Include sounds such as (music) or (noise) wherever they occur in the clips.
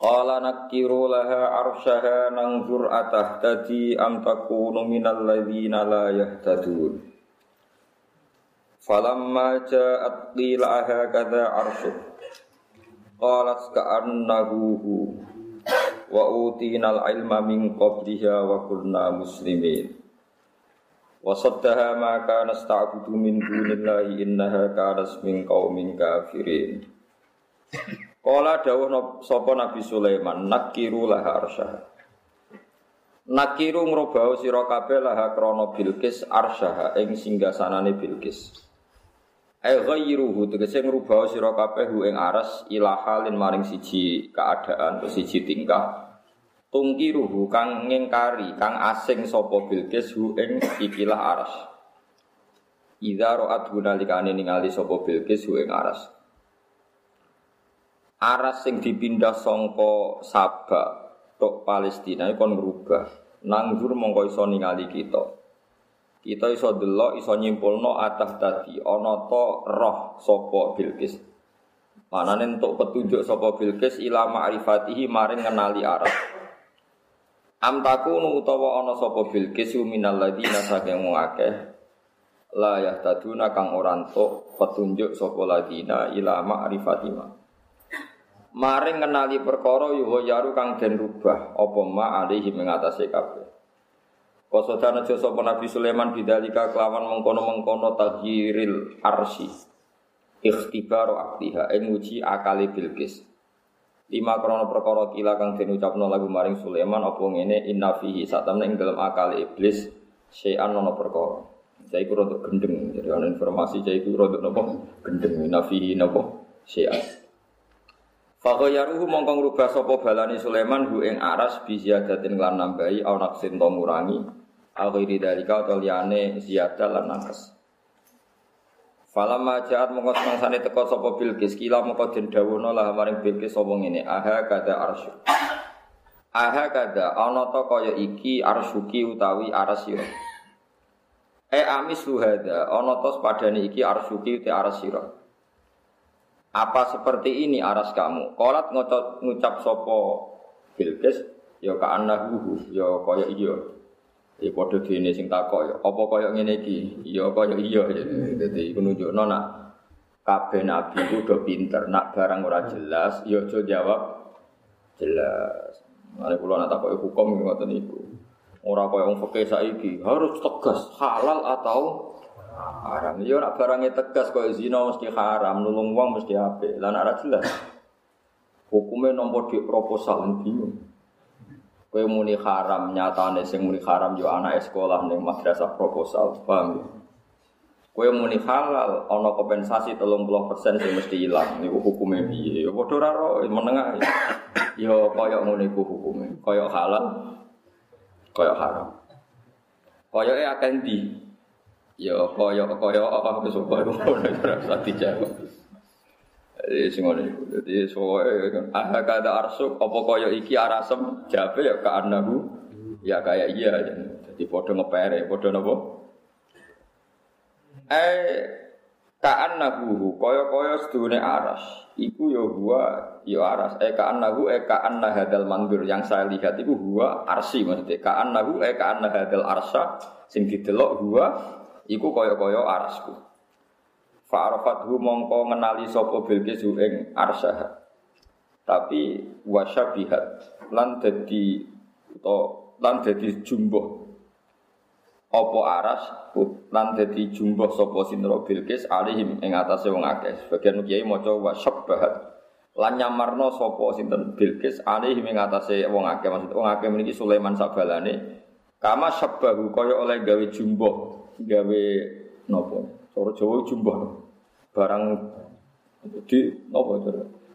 Qala nakiru laha arsyaha nangzur atahtadi am takunu minal ladzina la yahtadun. Falamma ja'at qila kadza arsyuk. Qalat ka'annahu wa utinal ilma min qabliha wa kunna muslimin. Wa saddaha ma kana sta'budu min dunillahi innaha kanat min qaumin kafirin. Kala dawuh sapa Nabi Sulaiman nakiru laha arsyah. Nakiru ngrobau sira kabeh laha krana Bilqis arsyah ing singgasanane Bilqis. Ai ghayruhu tegese ngrubah sira kabeh hu ing aras ilahalin maring siji keadaan atau siji tingkah. Tungkiruhu kang ngingkari kang asing sapa Bilqis hu ing ikilah aras. Idza ra'at gunalikane ningali sapa Bilqis hu ing aras aras sing dipindah songko Sabak tok Palestina kon ngrubah. Nanggur mongko iso ningali kita. Kita iso delok iso nyimpulno atah tadi ana to roh sapa Bilqis. Manane entuk petunjuk sapa Bilqis ila ma'rifatihi maring ngenali arah am takunu utawa ana sapa Bilqis minal ladina saking akeh la yahtaduna kang ora entuk petunjuk sapa ladina ila ma'rifatima maring ngenali perkara yuwa yaru kang den rubah apa ma alihi mengatasi kabeh. Kosodana jasa Nabi Sulaiman bidalika kelawan mengkono-mengkono tahyiril arsi. Ikhtibaru aktiha ing uji akali Bilqis. Lima krono perkara kila kang den ucapno lagu maring Sulaiman apa ngene inna fihi satamne ing dalam akal iblis syai'an ana perkara. Saya iku rodok gendeng jadi ana informasi saya iku rodok napa gendeng inna fihi napa syai'an Fakoyaruhu mongkong rubah sopo balani Sulaiman hu ing aras bi ziyadatin lan nambahi au naksin to ngurangi au ghairi dalika atau liyane ziyadah lan nakes. Falamma ja'at mongko semangsane teko sapa Bilqis kila mongko den dawuhna lah maring Bilqis sapa ngene aha kada arsy. Aha kada ana to kaya iki arsyuki utawi aras sira. E amis luhada ana to padane iki arsyuki te aras sira. Apa seperti ini aras kamu? Kolat ngucap, ngucap sopo Bilqis ya ka anahu ya kaya iya. Ya padha dene sing takok ya. Apa kaya ngene iki? Ya kaya iya. Dadi iku nunjukno nak kabeh nabi ku do pinter. Nak barang ora jelas ya aja jawab jelas. Mane kula nak takoki hukum ngoten niku. Ora kaya wong fikih saiki harus tegas halal atau haram. Yo nak barangnya tegas kok zina mesti haram, nulung wong mesti apik. Lah nak jelas. Hukumnya nomor di proposal bingung. Kowe muni haram nyatane sing muni haram yo anak sekolah ning madrasah proposal, paham ya? Kowe muni halal ana kompensasi 30% sing mesti ilang. Niku hukume piye? Ya padha ora menengah. Yo kaya ngene iku hukume. Kaya halal, kaya haram. Kaya e akan di Ya kaya kaya apa wis ngono ora usah dijawab. Jadi sing ngene soe kan ah kada arsuk apa kaya iki arasem jabe ya ka anahu ya kaya iya. Jadi padha ngepere, padha napa? Eh ka anahu kaya-kaya sedune aras. Iku ya huwa ya aras. Eh ka anahu eh ka anna hadal mandur yang saya lihat itu huwa arsi maksudnya. Ka anahu eh ka anna hadal arsa sing didelok huwa iku kaya-kaya arasku. Fa'arafathu mongko ngenali sapa Bilqis ing arsah. Tapi wasyabihat lan dadi utawa lan dadi jumbuh apa aras lan dadi jumbuh sapa sinra Bilqis alihim ing atase wong akeh. Sebagian kiai maca wasyabahat lan nyamarno sapa sinten Bilqis alihim ing atase wong akeh maksud wong akeh meniki Sulaiman sabalane kama sabbahu kaya oleh gawe jumbuh gawe nopo cara Jawa jumbah barang di nopo itu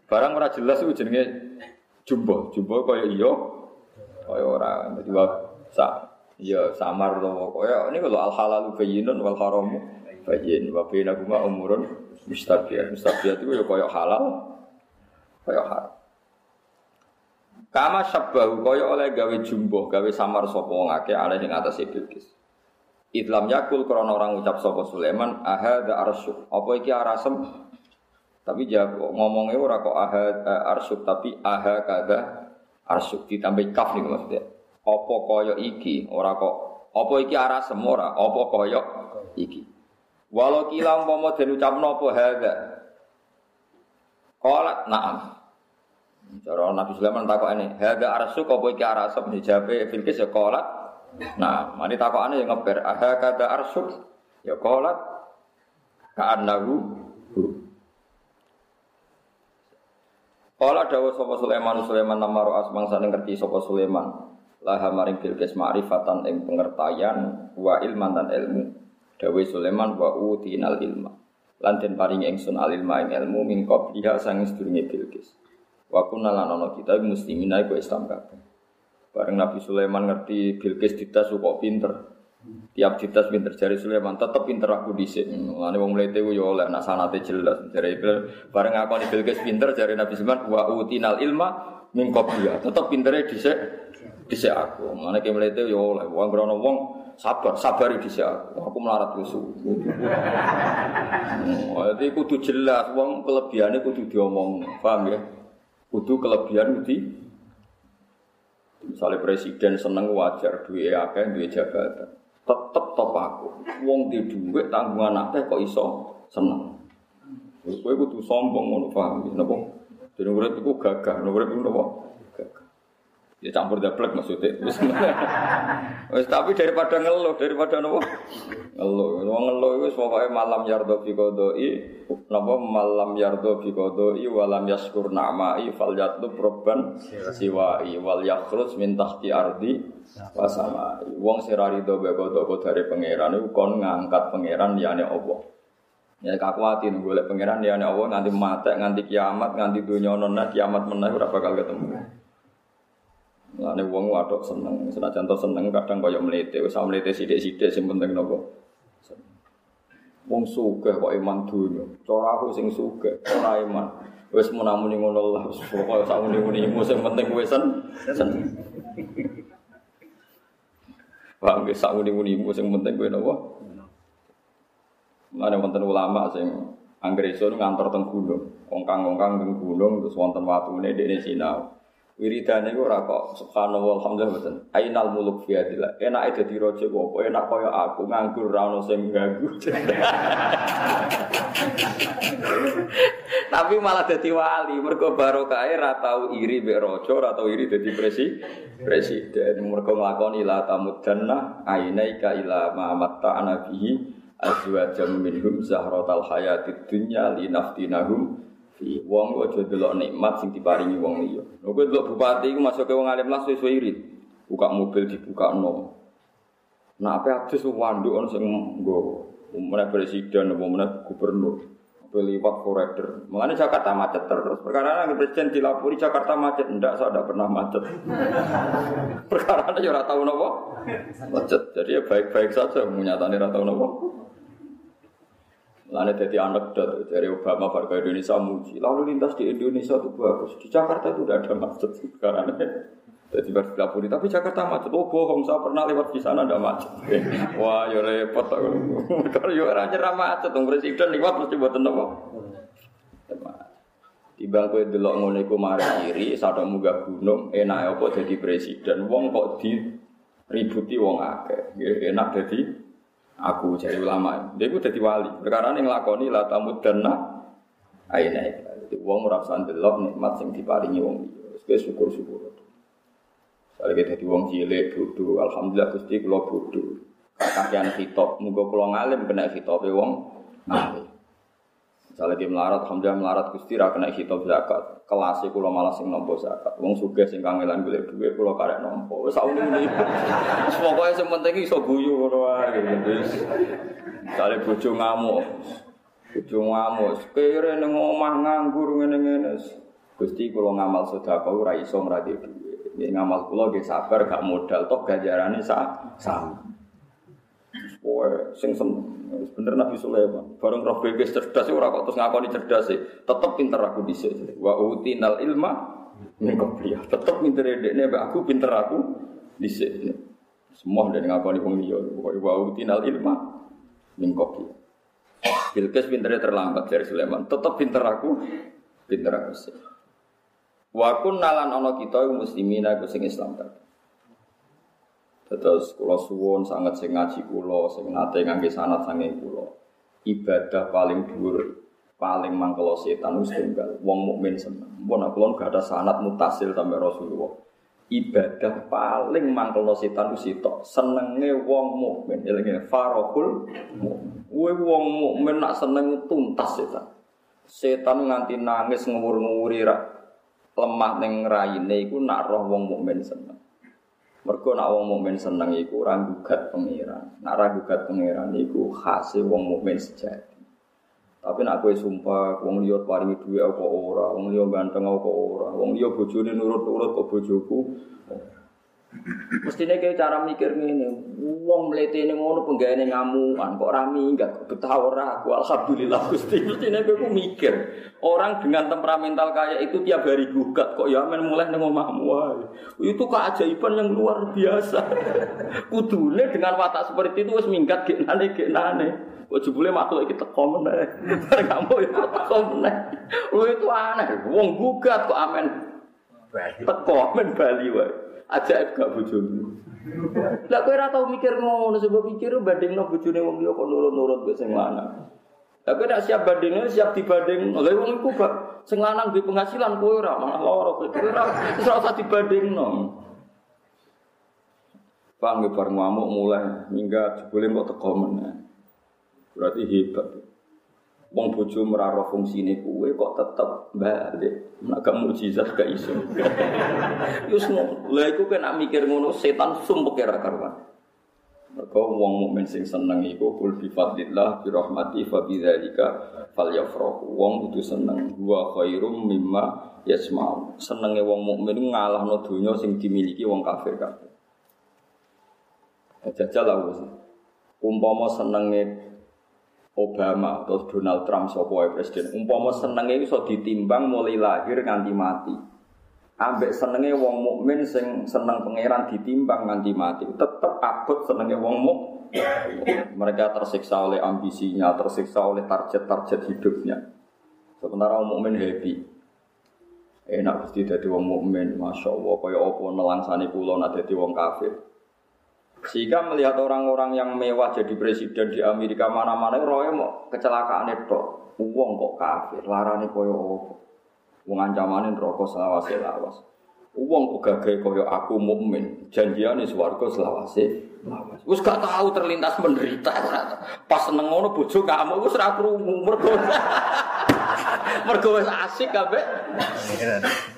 Barang ora jelas itu jenenge jumbo. Jumbo kaya iya kaya ora. Dadi sa ya samar to kaya ini kalau al halalu bayyinun wal haramu bayyin wa bainakuma umurun mustabiyah. Mustabiyah itu ya kaya halal kaya haram. Kama syabbahu kaya oleh gawe jumbo, gawe samar sapa wong akeh ana ing atase Bilqis. Idlam yakul krana orang ucap sapa Sulaiman ahada arsyuk. Apa iki arasem? Tapi jawab ngomongnya ora kok ahad arsyuk tapi aha kada arsyuk ditambah kaf nih maksudnya. Apa kaya iki ora kok apa iki arasem ora apa kaya iki. Walau kila umpama den ucapno apa hada. Qalat na'am. Cara Nabi Sulaiman takok ini, "Hada arsu apa iki arasep?" Dijabe Bilqis ya qolat. Nah, mani takokane yang ngeber, "Aha kada arsu?" Ya qolat ka'annahu hu. Kala dawuh sapa Sulaiman Sulaiman namaro asmang sane ngerti sapa Sulaiman. Laha maring Bilqis ma'rifatan ing pengertian wa ilman dan ilmu. Dawuh Sulaiman wa utinal ilma. Lan den paring ingsun al ilma ing ilmu min qabliha sang sedurunge Bilqis. Wa kunna lan kita muslimin iku Islam kabeh. Bareng Nabi Sulaiman ngerti Bilqis ditas kok pinter. Tiap ditas pinter jari Sulaiman tetep pinter aku dhisik. Mulane wong mlete ku yo oleh nak sanate jelas. Jari bareng ngakoni Bilqis pinter jari Nabi Sulaiman wa utinal ilma min qabliha. Tetep pintere dhisik dhisik aku. Mulane ki mlete yo oleh wong grono wong sabar, sabar dhisik aku. Aku melarat usu. Jadi kudu jelas wong kelebihane kudu diomong. Paham ya? kudu kelebihan di misalnya presiden seneng wajar duwe akeh duwe jabatan. Tetep top aku. Wong di duwe tanggungan akeh kok iso seneng. Kowe kudu sombong ngono paham napa? Dene urip iku gagah urip iku napa Ya campur daplek maksudnya. Wis tapi daripada ngeluh, daripada nopo? Ngeluh. Wong ngeluh iku pokoke malam yardo fi qodoi, napa malam yardo fi qodoi walam yaskur na'mai fal yatlu robban siwai wal yakhruj min tahti ardi wasama. Wong sing ra rido be dari pangeran iku kon ngangkat pangeran liyane Allah. Ya kakuatin golek pangeran liyane Allah nganti mate, nganti kiamat, nganti donya ana kiamat meneh ora bakal ketemu. Lane wong wadok seneng, senajan to seneng kadang kaya mlete, wis mlete sithik-sithik sing penting nopo. Wong sugih kok iman dunya. Cara aku sing sugih, ora iman. Wis menamuni ngono lah, pokoke sak muni-munimu sing penting kowe sen. Wah, wis sak muni-munimu sing penting kowe napa? Ada wonten ulama sing anggere iso ngantor teng gunung, ongkang-ongkang teng gunung terus wonten watune dekne sinau. Wiridane iku ora kok subhanallah alhamdulillah mboten. Ainal muluk fi adillah. Enake dadi raja kok apa enak kaya aku nganggur ora ono sing ganggu. (laughs) Tapi malah dadi wali mergo barokahe ora tau iri mbek raja, ora tau iri dadi presi presiden. Mergo nglakoni la tamuddanna ainaika ila ma matta'ana bihi azwajam minhum zahratal hayatid dunya linaftinahum Fi wong aja delok nikmat sing diparingi wong liya. Lha kowe delok bupati iku masuke wong alim las wis irit. Buka mobil dibuka no. Nah, apa adus wanduk ono sing nggo. Umumnya presiden, umumnya gubernur. Liwat forader. Mengenai Jakarta macet terus. Perkara yang presiden dilapori Jakarta macet. Enggak, saya tidak pernah macet. Perkara ya ora tahu nopo. Macet. Jadi ya baik-baik saja menyatakan ora tahu nopo. Lalu jadi anekdot dari Obama warga Indonesia muji. Lalu lintas di Indonesia itu bagus. Di Jakarta itu tidak ada macet sekarang. Jadi berpilapuri, tapi Jakarta macet. Oh bohong, saya pernah lewat di sana ada macet. (laughs) Wah, ya repot. Kalau ya orang nyerah macet, dong presiden lewat mesti buat apa? Tiba kowe delok ngono iku mari iri, sadok munggah gunung, enak apa jadi presiden. Wong kok di ributi wong akeh. Enak jadi aku jadi ulama. Dia itu jadi wali. Perkara yang lakoni lah tamu dana aina Jadi wong ora usah ndelok nikmat sing diparingi wong liya. Wis syukur-syukur. Kalau kita di wong cilik bodoh, alhamdulillah gusti kalau bodoh. Kakian hitop, muga pulau ngalim kena hitop wong ngalim. Misalnya dia melarat, alhamdulillah melarat gusti ra kena hitop zakat. Kelasnya kulo malah sing nompo zakat. Wong suge sing kangelan golek duit kulo karek nompo. Wis sauni ini. Pokoke sing penting iso guyu ngono wae. Misalnya bojo ngamuk. Bojo ngamuk, kere ning omah nganggur ngene-ngene. Gusti kula ngamal sedekah ora iso ngradi dhuwit. Nggih ngamal kula nggih sabar gak modal toh ganjarane sa sama. Pokoke sing seneng. Bener Nabi Sulaiman. Bareng roh bebes cerdas ora kok terus ngakoni cerdas sih. Tetep pinter aku dhisik. Wa utinal ilma min qabliyah. Tetep pinter dekne mbak aku pinter aku dhisik. Semua dari ngakoni wong liya. Wa utinal ilma min qabliyah. Bilqis pinternya terlambat dari Sulaiman. Tetep pinter aku, pinter aku sih. Wa kunna lan ana kita muslimin aku sing Islam kabeh. Terus kula suwun sangat sing ngaji kula sing nate ngangge sanat sange kula. Ibadah paling dhuwur paling mangkelo setan wis tunggal. Wong mukmin seneng. Mun kula gak ada sanat mutasil sampai Rasulullah. Ibadah paling mangkelo setan wis sitok. Senenge wong mukmin. Elinge farahul mukmin. wong mukmin nak seneng tuntas setan. Setan nganti nangis ngewur-ngewuri lemah ning raine iku nak roh wong mukmin seneng. Mergo nak wong mukmin seneng iku ora gugat pangeran. Nak ora gugat pangeran iku khase wong mukmin sejati. Tapi nak kowe sumpah wong liya paringi dhuwit apa ora, wong liya ganteng apa ora, wong liya bojone nurut-nurut kok bojoku. Mestinya kayak cara mikir ngene, wong mlete ini ngono penggaweane ngamuan kok rami enggak betah ora aku alhamdulillah Gusti. Mestinya kowe mikir, orang dengan temperamental kayak itu tiap hari gugat kok ya men mulai ning omahmu Itu keajaiban yang luar biasa. (laughs) Kudune dengan watak seperti itu wis minggat genane genane. Kok jebule makhluk iki teko meneh. (laughs) Bareng kamu ya teko meneh. Lho itu aneh, wong gugat kok amen. Teko amen Bali wae ajaib gak bojomu. Lah kowe ora mikir ngono, sebab mikir bandingno bojone wong liya kok nurut-nurut mbek sing lanang. Lah kowe nek siap bandingno siap dibanding. Lah wong iku gak sing lanang duwe penghasilan kowe ora malah lara kowe. Ora ora usah dibandingno. Pak nggih bar mulai hingga jebule kok teko meneh. Berarti hebat. Wong bojo meraro fungsine kuwe kok tetep balik. Nek gak mukjizat gak iso. Yo ngono. Lah iku kena mikir ngono setan sumpek ora karuan. Mergo wong mukmin sing seneng iku kul bi fadlillah bi rahmati fa bi dzalika falyafrahu. Wong kudu seneng wa khairum mimma yasma'u. Senenge wong mukmin ngalahno donya sing dimiliki wong kafir kabeh. Jajal lah Umpama senenge Obama atau Donald Trump sapa presiden. Umpama senenge iso ditimbang mulai lahir nganti mati. Ambek senenge wong mukmin sing seneng pangeran ditimbang nganti mati tetep abot senenge wong muk. Mereka tersiksa oleh ambisinya tersiksa oleh target-target hidupnya. Sementara wong mukmin happy. Enak mesti dadi wong mukmin masya Allah. Kaya apa nelangsani kula nak dadi wong kafir sehingga melihat orang-orang yang mewah jadi presiden di Amerika mana-mana, roy mau kecelakaan itu, uang kok kafir, larane koyo? Wong ancamane rokok selawase lawas. Uang kok gagah koyo aku mukmin, janjiane swarga selawase lawas. Wis gak tahu terlintas menderita. Pas seneng ngono bojo kamu wis ora krungu mergo. (laughs) mergo wis asik kabeh.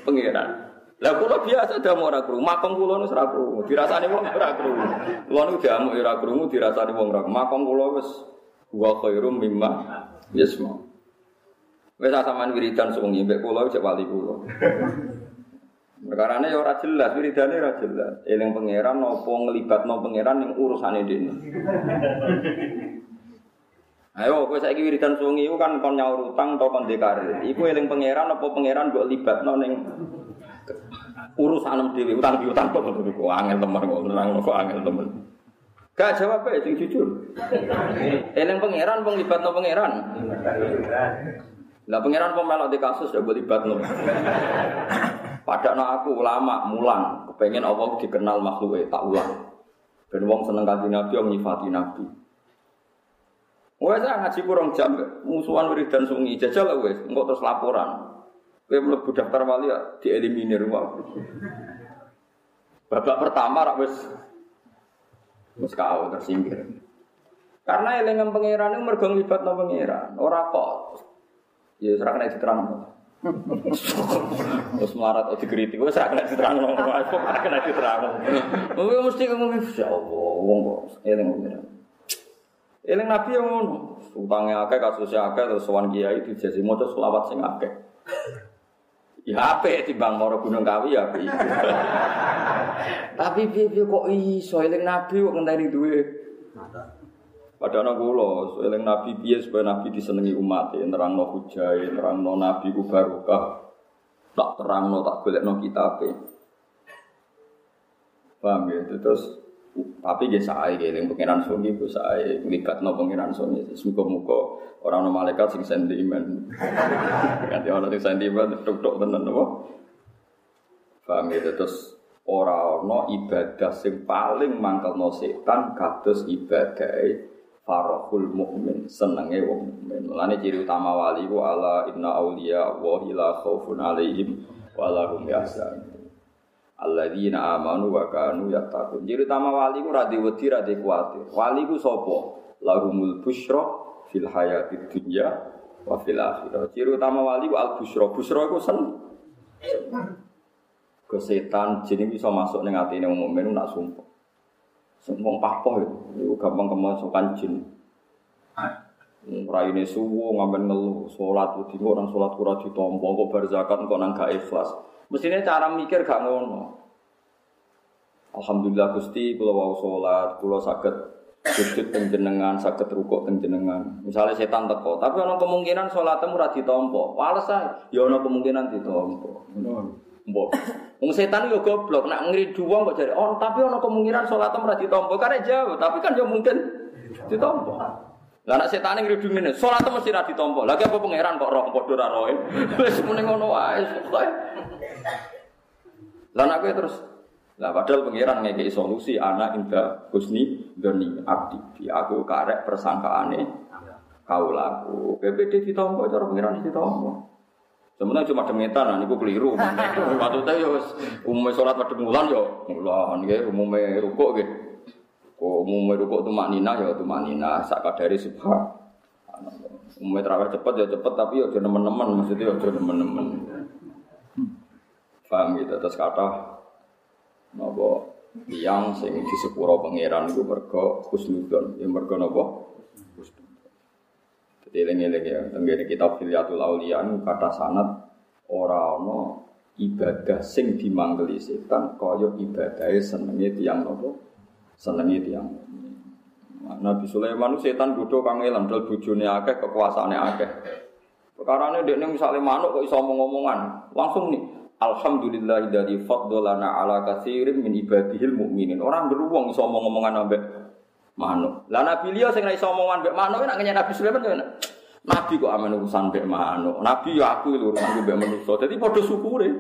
Pengiran. Lah kula biasa damu ora krungu, makom kula wis ora krungu, dirasani wong ora krungu. Kula niku damu ora krungu, dirasani wong ora. Makom kula wis wa khairum mimma yasma. Wis sampean wiridan sewengi mbek kula cek wali kula. Perkarane ya ora jelas, wiridane ora jelas. Eling pangeran napa nglibatno pangeran ning urusane dene. Ayo kowe saiki wiridan sewengi iku kan kon nyaur utang utawa kon dekarir. Iku eling pangeran apa pangeran mbok libatno ning urusan dhewe utang piutang kok ngono kok angel temen kok nerang kok angel temen. Gak jawab ae sing jujur. Eling pangeran wong libatno pangeran. Lah pangeran kok melok di kasus ya libatno. Padahal aku ulama mulang, kepengen Allah dikenal makhluk tak ulang. Ben wong seneng kanjeng Nabi yang nyifati Nabi. Wes ngaji kurang jam musuhan wiridan sungi jajal wes engko terus laporan. Kowe mlebu daftar wali ya dieliminir wae. Babak pertama rak wis wis kau tersingkir. Karena elengan pangeran itu mergo nglibatno pangeran, ora kok ya ora kena diterang. (laughs) Terus melarat atau dikritik, serah kena diterang, kok kena diterang. Gue mesti ngomong, ya Allah, wong kok, eling pangeran. Eling nabi yang ngono, utangnya akeh, kasusnya akeh, terus sowan kiai dijasi moco selawat sing akeh. Ya apik timbang moro Gunung Kawi ya apik. (laughs) Tapi piye-piye kok iso eling Nabi kok ngenteni duwe. Padahal kula eling Nabi piye supaya Nabi disenengi umat, nerangno hujah, nerangno Nabi ku barokah. Tak terangno tak golekno kitabe. Paham ya? Terus tapi dia sae keling pengiran sungi ku sae no pengiran sungi muga-muga orang no malaikat sing sentimen. (laughs) Ganti orang sing sentimen tok-tok tenan apa? Paham ya? Terus ora ana ibadah sing paling mangkelno setan kados ibadah farahul mukmin senenge wong mukmin. Mulane ciri utama wali ku ala inna auliya wa la khaufun alaihim wa yahzanun alladzina amanu wa kanu yattaqun. Jadi utama wali ku ra wedi ra kuwatir. Wali ku sapa? Lahumul busyra fil hayatid dunya wa fil akhirah. Ciri utama wali ku al busyra. Busyra ku sen. Ke setan jeneng bisa masuk ning atine wong mukmin nak sumpah. Sumpah papoh itu gampang kemasukan jin. Raine suwo ngamben ngelu salat wedi orang salat ora ditampa kok bar zakat kok nang gak. Mestinya cara mikir gak ngono. Alhamdulillah Gusti kula wau salat, kula saged sujud teng jenengan, saged rukuk teng jenengan. Misalnya setan teko, tapi ana kemungkinan salatmu ora ditampa. Wales ae, ya ana kemungkinan ditampa. Mbok. Wong setan yo goblok, nak ngridu wong kok jare, "Oh, tapi ana kemungkinan salatmu ora ditampa." Karena jauh, tapi kan yo mungkin ditampa. Lah nek setan ngridu ngene, salatmu mesti ora ditampa. Lagi apa pangeran kok roh padha ra roe. Wis muni ngono wae. Lah nek terus lah padahal pangeran ngekei solusi anak indah husni doni abdi. Di aku karek persangkaane kau laku. PPD ditompo cara pangeran ditompo. Sebenarnya cuma demetan nah niku keliru. (laughs) Maksudnya ya umumnya sholat pada bulan ya mulan ya umumnya rukuk ya kok umumnya rukuk tuh maknina ya tuh maknina sakat dari subha umumnya terawih cepet ya cepet tapi ya jangan teman-teman maksudnya ya jangan teman-teman paham gitu terus kata napa yang sing di sepuro pangeran iku mergo husnudon ya mergo napa Jadi eling-eling ya, tenggene kitab Filiatul Aulia kata sanat ora ana ibadah sing dimanggeli setan kaya ibadahe senenge tiyang napa? Senenge tiyang. Nabi Sulaiman setan bodho kang elang dal bojone akeh kekuasaane akeh. Perkarane dekne misale manuk kok iso omong-omongan, langsung nih Alhamdulillah dari faddolana ala kathirin min ibadihil mu'minin. Orang beruang iso omong-omongan ambek manuk. Lah Nabi liya sing iso omongan ambek manuk nek ngenyek Nabi Sulaiman yo Nabi kok amen urusan mbek manuk. Nabi ya aku lho urusan mbek manusa. Dadi padha syukure.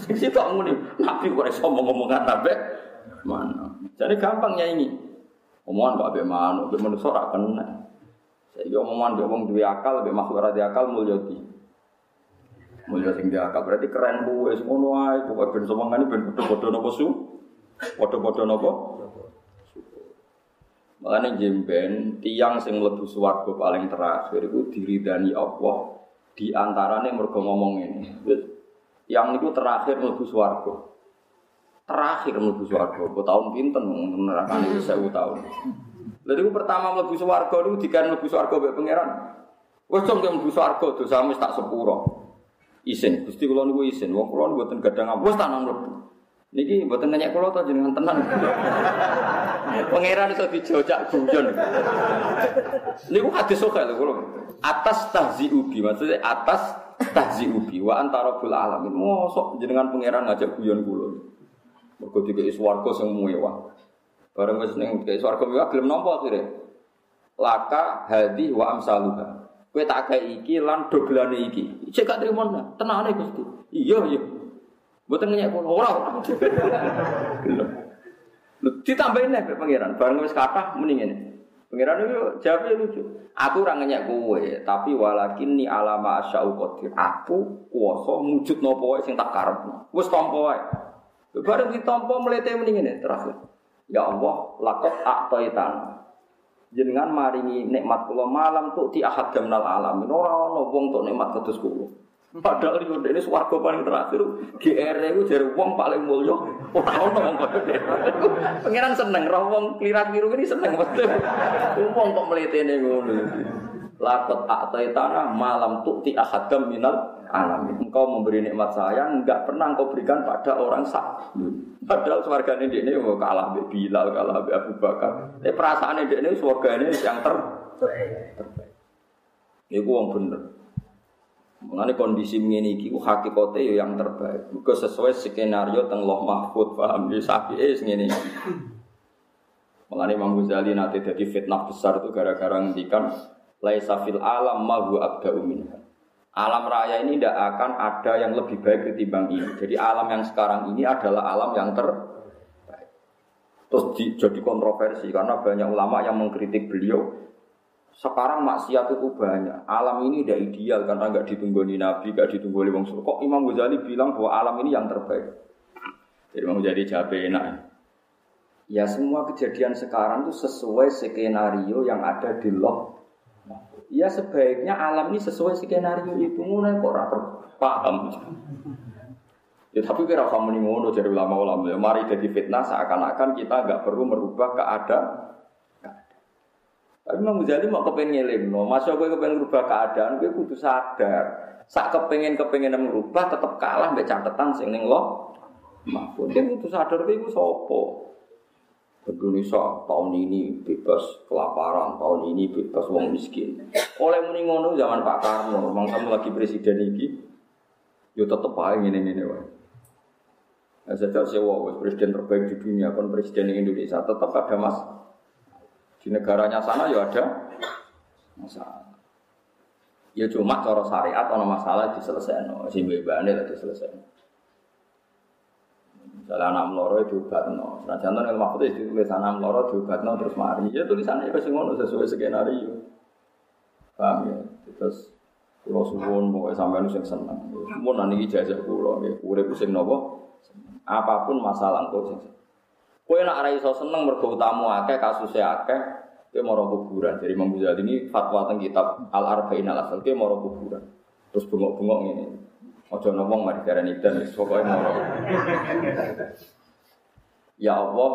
Sing sitok ngene. Nabi kok iso omong-omongan ambek manuk. Jadi gampang nyanyi. Omongan kok ambek manuk, ambek manusa ora kena. Saiki omongan mbek wong duwe akal, mbek makhluk ora akal Mulia sing diakal berarti keren bu, es ngono ae, pokoke ben somongane ben padha-padha napa su? Padha-padha napa? Makanya jemben tiang sing mlebu swarga paling terakhir iku diridani Allah di antarane mergo ngomong ini. Yang itu terakhir mlebu swarga. Terakhir mlebu swarga, kok tahun pinten nerakane 1000 tahun. Lalu itu pertama mlebu swarga niku dikan mlebu swarga mbek pangeran. Wes cong mlebu swarga dosamu tak sepuro isin. Gusti kula niku isin. Wong kula mboten gadang apa tak nang mlebu. Niki mboten nanya kula to jenengan tenan. (laughs) Pangeran iso dijojak guyon. Niku hadis sok lho kula. Atas tahzi ubi maksudnya atas tahzi ubi wa antara bul alamin. Mosok jenengan pangeran ngajak guyon kula. Mergo dikeki swarga sing mewah. Bareng wis ning dikeki swarga mewah gelem nampa akhire. Laka hadi wa amsaluha. Kowe tak kayak iki lan dogelane iki. Cek gak trimo tenane Gusti. Iya iya. Mboten ngenyek kula ora ora. Lho ditambahin nek pangeran, bareng wis kathah muni ngene. Pangeran itu jawabnya lucu. Aku ora ngenyek kowe, tapi walakin ni alama asyau qadir. Aku kuwasa mujud napa wae sing tak karepno. Wis tampa wae. Bareng ditampa mlete muni ngene terakhir. Ya Allah, lakot a'taitan jenengan maringi nikmat kula malam tuh di ahad gamnal alamin ora ono wong tuk nikmat kados kula. Padahal yo dene swarga paling terakhir GR iku jare wong paling mulya. Ora ono wong kaya pangeran seneng roh wong klirak-kliru ini seneng betul. Wong kok mletene ngono. Lakot aktai tanah malam tuh di ahad minal alam. Engkau memberi nikmat saya, enggak pernah engkau berikan pada orang sak. Padahal swarga ini dia ini mau kalah be Bilal, kalah be Abu Bakar. Tapi perasaan ini ini swarga ini yang terbaik. Ini uang bener. Mengenai kondisi ini, itu hakikatnya ya yang terbaik. Bukan sesuai skenario teng loh mahfud, paham? Di sapi es ini. Mengenai Imam Ghazali nanti jadi fitnah besar itu gara-gara ngendikan laisa fil alam ma huwa abda'u minha. Alam raya ini tidak akan ada yang lebih baik ketimbang ini. Jadi alam yang sekarang ini adalah alam yang terbaik. Terus di, jadi kontroversi karena banyak ulama yang mengkritik beliau. Sekarang maksiat itu banyak. Alam ini tidak ideal karena nggak ditunggu di Nabi, nggak ditunggu oleh Wong Kok Imam Ghazali bilang bahwa alam ini yang terbaik. Jadi Imam Ghazali jawab enak. Ya semua kejadian sekarang itu sesuai skenario yang ada di loh Ya sebaiknya alam ini sesuai skenario itu mulai kok rapor paham. Ya tapi kira kamu nih ngono jadi ulama-ulama ya mari jadi fitnah seakan-akan kita nggak perlu merubah keadaan. Tapi Imam Ghazali mau kepengen nyelim, no. masa gue kepengen merubah keadaan, gue kudu sadar. Saat kepengen kepengen merubah, tetap kalah mbak catatan sing lo. Mahfud, dia kudu sadar gue sopo. Indonesia tahun ini bebas kelaparan, tahun ini bebas wong miskin. Oleh muni ngono zaman Pak Karno, memang kamu lagi presiden ini, yo tetep ini ini wae. Nah, sejak sewa presiden terbaik di dunia, kon presiden Indonesia tetap ada mas. Di negaranya sana ya ada masalah. Ya cuma cara syariat ono masalah diselesaikan, sing bebane lah diselesaikan. Misalnya anak meloro diobat no. Nah contoh yang maksudnya itu tulis anak meloro diobat no terus mari. Ya tulisannya pasti ngono sesuai skenario. Paham ya? Terus pulau suwon mau sampai nuseng seneng. Mau nanti ijazah pulau ya. Urip sing nopo. Apa pun masalah engkau sing. Kue nak rai iso seneng mergo utamu akeh kasusnya akeh. Kue mau kuburan. Jadi Imam ini fatwa tentang kitab Al Arba'in Al Asal. Kue mau kuburan. Terus bengok-bengok ini. Ojo ngomong mari darani dan pokoknya mau. Ya Allah,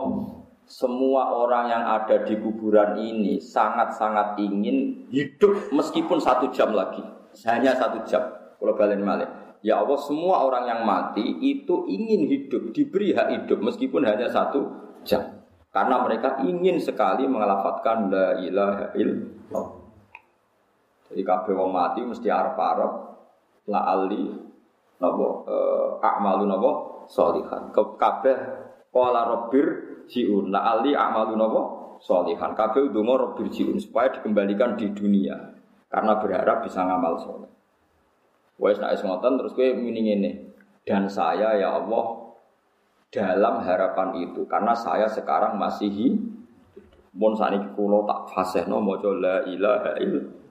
semua orang yang ada di kuburan ini sangat-sangat ingin hidup meskipun satu jam lagi, hanya satu jam. Kalau balen malik. Ya Allah, semua orang yang mati itu ingin hidup, diberi hak hidup meskipun hanya satu jam. Karena mereka ingin sekali mengelafatkan la ilaha illallah. Jadi kabeh wong mati mesti arep-arep la ali napa uh, a'malu napa sholihan. Kabeh qala rabbir jiun la ali a'malu napa sholihan. Kabeh ndonga rabbir jiun supaya dikembalikan di dunia karena berharap bisa ngamal soleh. Wes nek ngoten terus kowe muni ngene. Dan saya ya Allah dalam harapan itu karena saya sekarang masih hidup. Mun sakniki kula tak fasihno maca la ilaha illallah.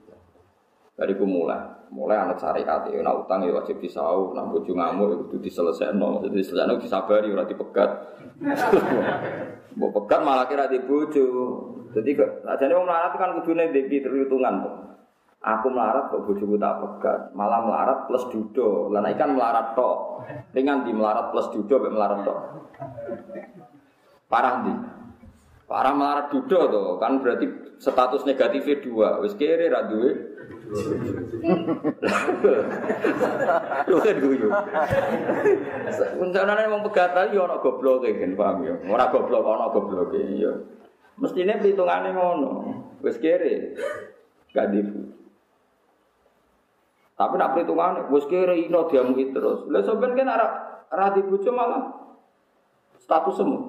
Dari mulai. Mulai anak syariat ya nak utang ya wajib disau nak bojo ngamuk ya kudu diselesaikan. Jadi diselesaikan disabari ora dipegat. (laughs) Mbok pegat malah kira di bojo. Jadi ajane wong melarat kan kudune ndek perhitungan tuh aku melarat kok bojoku tak pegat? Malah melarat plus dudo. Lan ikan melarat tok. Ringan di melarat plus dudo mek melarat tok. Parah di parah melarat dudo tuh kan berarti status negatifnya dua. Wis kere ra duwe Lho kan guyu. Rencana wong pegatan yo ana gobloke kan paham yo. Ora goblok ana gobloke yo. Mestine perhitungane ngono. Wis kere. Gak dibu. Tapi nak perhitungan wis kere ino diamuki terus. Lah sampean kan ora ora dibojo malah status semu.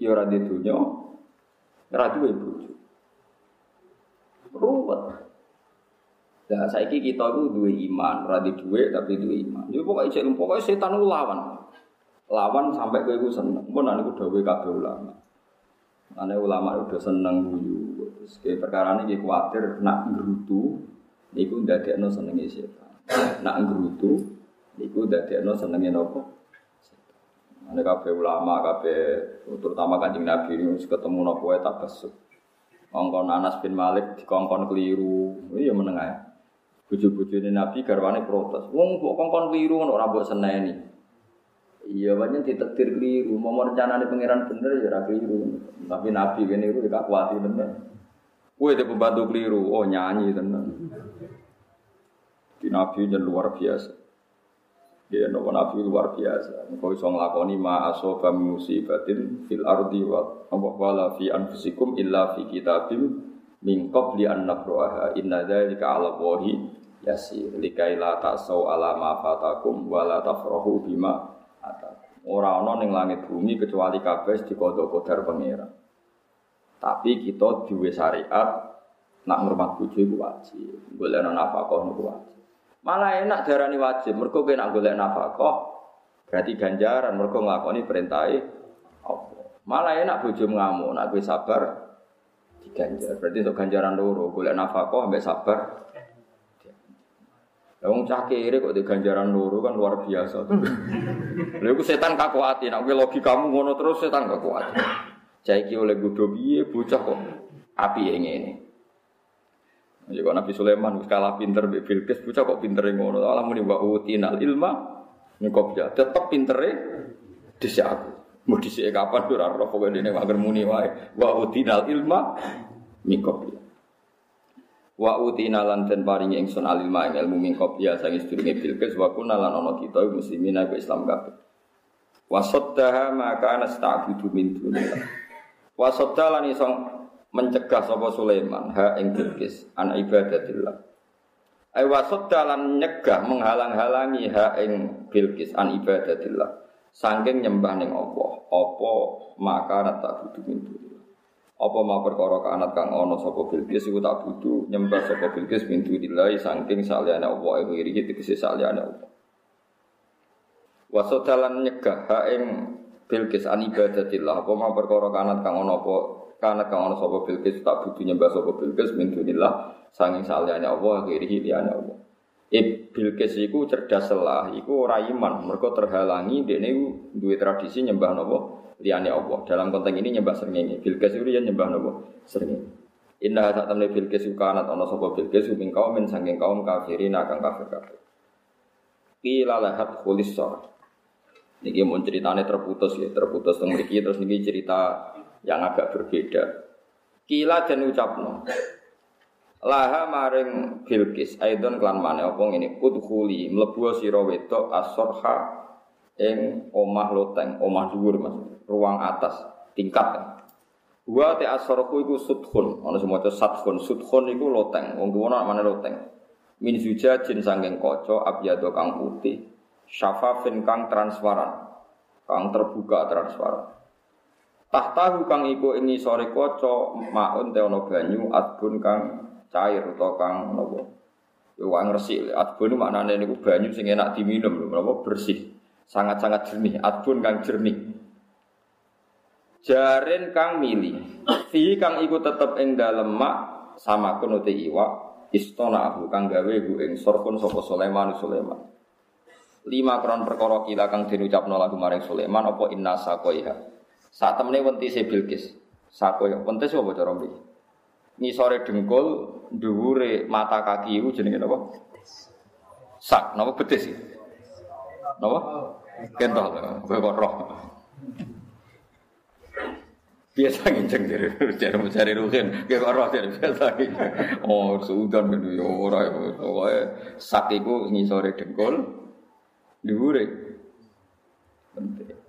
Yo ora didunya. Ora duwe bojo. Ruwet. Nah, saiki kita itu dua iman, radi dua tapi dua iman. Jadi pokoknya cek pokoknya setan itu lawan. Lawan sampai gue gue seneng. Pun nanti gue dua kabeh ulama. Nanti ulama udah seneng guyu. Terus perkara ini gue khawatir nak gerutu, niku no senengnya setan. Nak gerutu, niku no senengnya nopo. Nanti kabeh ulama, kabeh terutama kancing nabi ini ketemu nopo tak besuk. Kongkon Anas bin Malik dikongkon keliru. Iya menengah ya. Buju-buju ini Nabi garwane protes. Wong kok kongkon keliru ngono ora mbok seneni. Iya banyak ditektir keliru. Mau di pangeran bener ya ora keliru. Tapi Nabi kene iku gak kuat tenan. Kowe itu pembantu keliru. Oh nyanyi tenan. Di Nabi yang luar biasa. Ya, nopo Nabi luar biasa. Kau iso nglakoni ma asoba musibatin fil ardi wa apa wala fi anfusikum illa fi kitabim min qabli an nabraha inna dzalika 'ala Allahi yasir likai la ta'sau ala ma fatakum wa la bima atakum. Ora ana ning langit bumi kecuali kabeh dikodok kodar pangeran. Tapi kita duwe syariat nak ngurmat bojo iku wajib. Golek nafkah niku wajib. Malah enak darani wajib, mergo kowe nak golek nafkah berarti ganjaran mergo nglakoni perintahe Allah. Malah enak bojo ngamuk, nak kowe sabar diganjar. Berarti untuk ganjaran loro, golek nafkah ambek sabar. Wong cah kere kok di ganjaran loro kan luar biasa. (laughs) Lha iku setan kakuati, nek logikamu ngono terus setan kakuati. Cah iki oleh godho piye bocah kok api ngene. Ya kok Nabi Sulaiman kalah pinter mbek Bilqis, bocah kok pintere ngono. Allah muni wa utinal ilma ngkopja. Tetep pintere dhisik aku. Mau dhisik kapan ora roh pokoke dene mager muni wae. Wa utinal ilma ngkopja. Wa utina lan den paringi ingsun alilma ing ilmu min qabya sange sedurunge Bilqis wa kunna lan ana kita muslimin aku Islam kabeh. Wa saddaha ma kana sta'budu min dunillah. Wa sadda lan iso mencegah sapa Sulaiman ha ing Bilqis an ibadatillah. Ai wasad dalan nyegah menghalang-halangi ha ing Bilqis an ibadatillah. Saking nyembah ning Allah, apa maka tak butuh mintu. Apa ma perkara kanat kang ana sapa Bilqis iku tak butuh nyembah sapa Bilqis mintu dilai saking saliyane Allah iku iri tegese saliyane Allah. Wasad dalan nyegah ha ing Bilqis an ibadatillah. Apa ma perkara kanat kang ana apa karena kang ono Bilqis tak butuh nyembah sapa Bilqis min sanging saliyane Allah kiri liyane Allah. E Bilqis iku cerdas lah, iku ora iman, mergo terhalangi dekne duwe tradisi nyembah napa liyane Allah. Dalam konteks ini nyembah srengenge. Bilqis iku nyembah napa srengenge. Inna sak temne Bilqis kanat ana sapa Bilqis min sanging kaum kafirin akan kafir kafir. Qila lahat khulis Niki mau ceritanya terputus ya, terputus mriki terus niki cerita yang agak berbeda. Kila dan ucapno. Laha maring Bilqis aidon klan mana apa ngene udkhuli mlebu sira wedok asorha ing omah loteng, omah dhuwur Mas, ruang atas, tingkat. Wa te asorku iku sudkhun, ana semoco sadkhun, sudkhun iku loteng, wong tuwa mana loteng. Min zujajin sangking kaca abyado kang putih, syafafin kang transparan, kang terbuka transparan. Tahtahu kang iku ing sore kaca maun te ana banyu adbun kang cair utawa kang napa. Yo wong resik adbun maknane niku banyu sing enak diminum lho, napa bersih. Sangat-sangat jernih, adbun kang jernih. Jaren kang mili. Fi kang iku tetep ing dalem mak sama kono te iwak istana aku kang gawe ku ing sorkun sapa Sulaiman Sulaiman. Lima kron perkara kila kang diucapno lagu maring Sulaiman apa inna saqaiha. Saat temennya wenti si Bilqis. Sako ya, wenti sih apa cara Ini sore dengkul, dhuwure mata kaki itu jenenge apa? Sak, napa betis? Napa? Kentol, kok roh. Biasa nginceng dari cari mencari kayak kok roh dari biasa nginceng. Oh, sudan gitu ya ora ya. Pokoke sak iku ngisore dengkul, dhuwure. Penting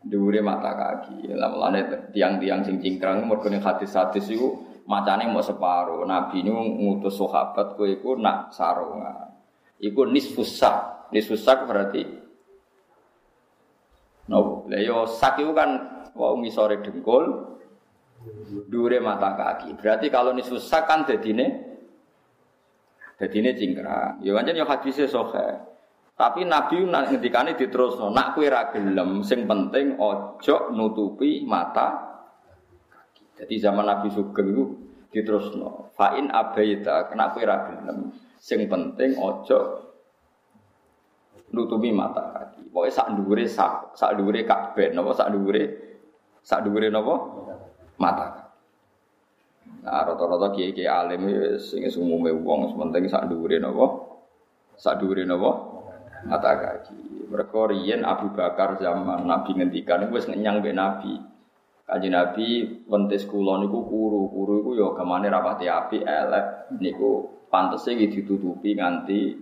dhuwure mata kaki. Lah mulane tiang-tiang sing cingkrang mergo ning hadis-hadis iku macane mau separo. Nabi ini ngutus sahabat kowe iku nak sarungan. Iku nisfus sak. Berarti no. Lah yo sak iku kan wau ngisore dengkul mata kaki. Berarti kalau nisfus sak kan dadine dadine cingkrang. Ya pancen yo hadise sahih. Tapi Nabi ngendikane diterusno, nak kowe ra gelem, sing penting ojo nutupi mata Jadi zaman Nabi Sugeng itu diterusno, fa in abaita, kena kowe ra gelem, sing penting ojo nutupi mata kaki. Pokoke sak dhuwure sak sak dhuwure kabeh napa sak dhuwure sak dhuwure napa mata kaki. Nah, rata-rata kiai-kiai alim sing umume wong penting sak dhuwure napa? Sak dhuwure napa? Mata kaki. Mereka riyen Abu Bakar zaman Nabi ngendikan wis ngenyang mbek Nabi. Kanji Nabi wentes kula niku kuru, kuru iku ya gamane rapati api elek niku pantese iki ditutupi nganti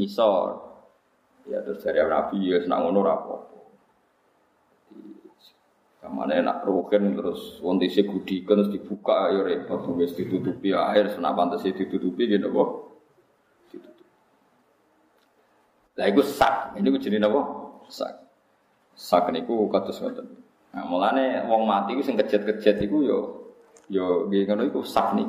nisor. Ya terus dari Nabi ya senang ngono rapopo. Kamane enak rugen terus wontise gudikan terus dibuka ya repot wis ditutupi air senap pantes ditutupi gitu kok. Ditutupi. Lah iku sak, ini ku jenenge napa? Sak. Sak niku kados ngoten. Nah, mulane wong mati ku sing kejet-kejet iku yo yo nggih ngono iku sak nih.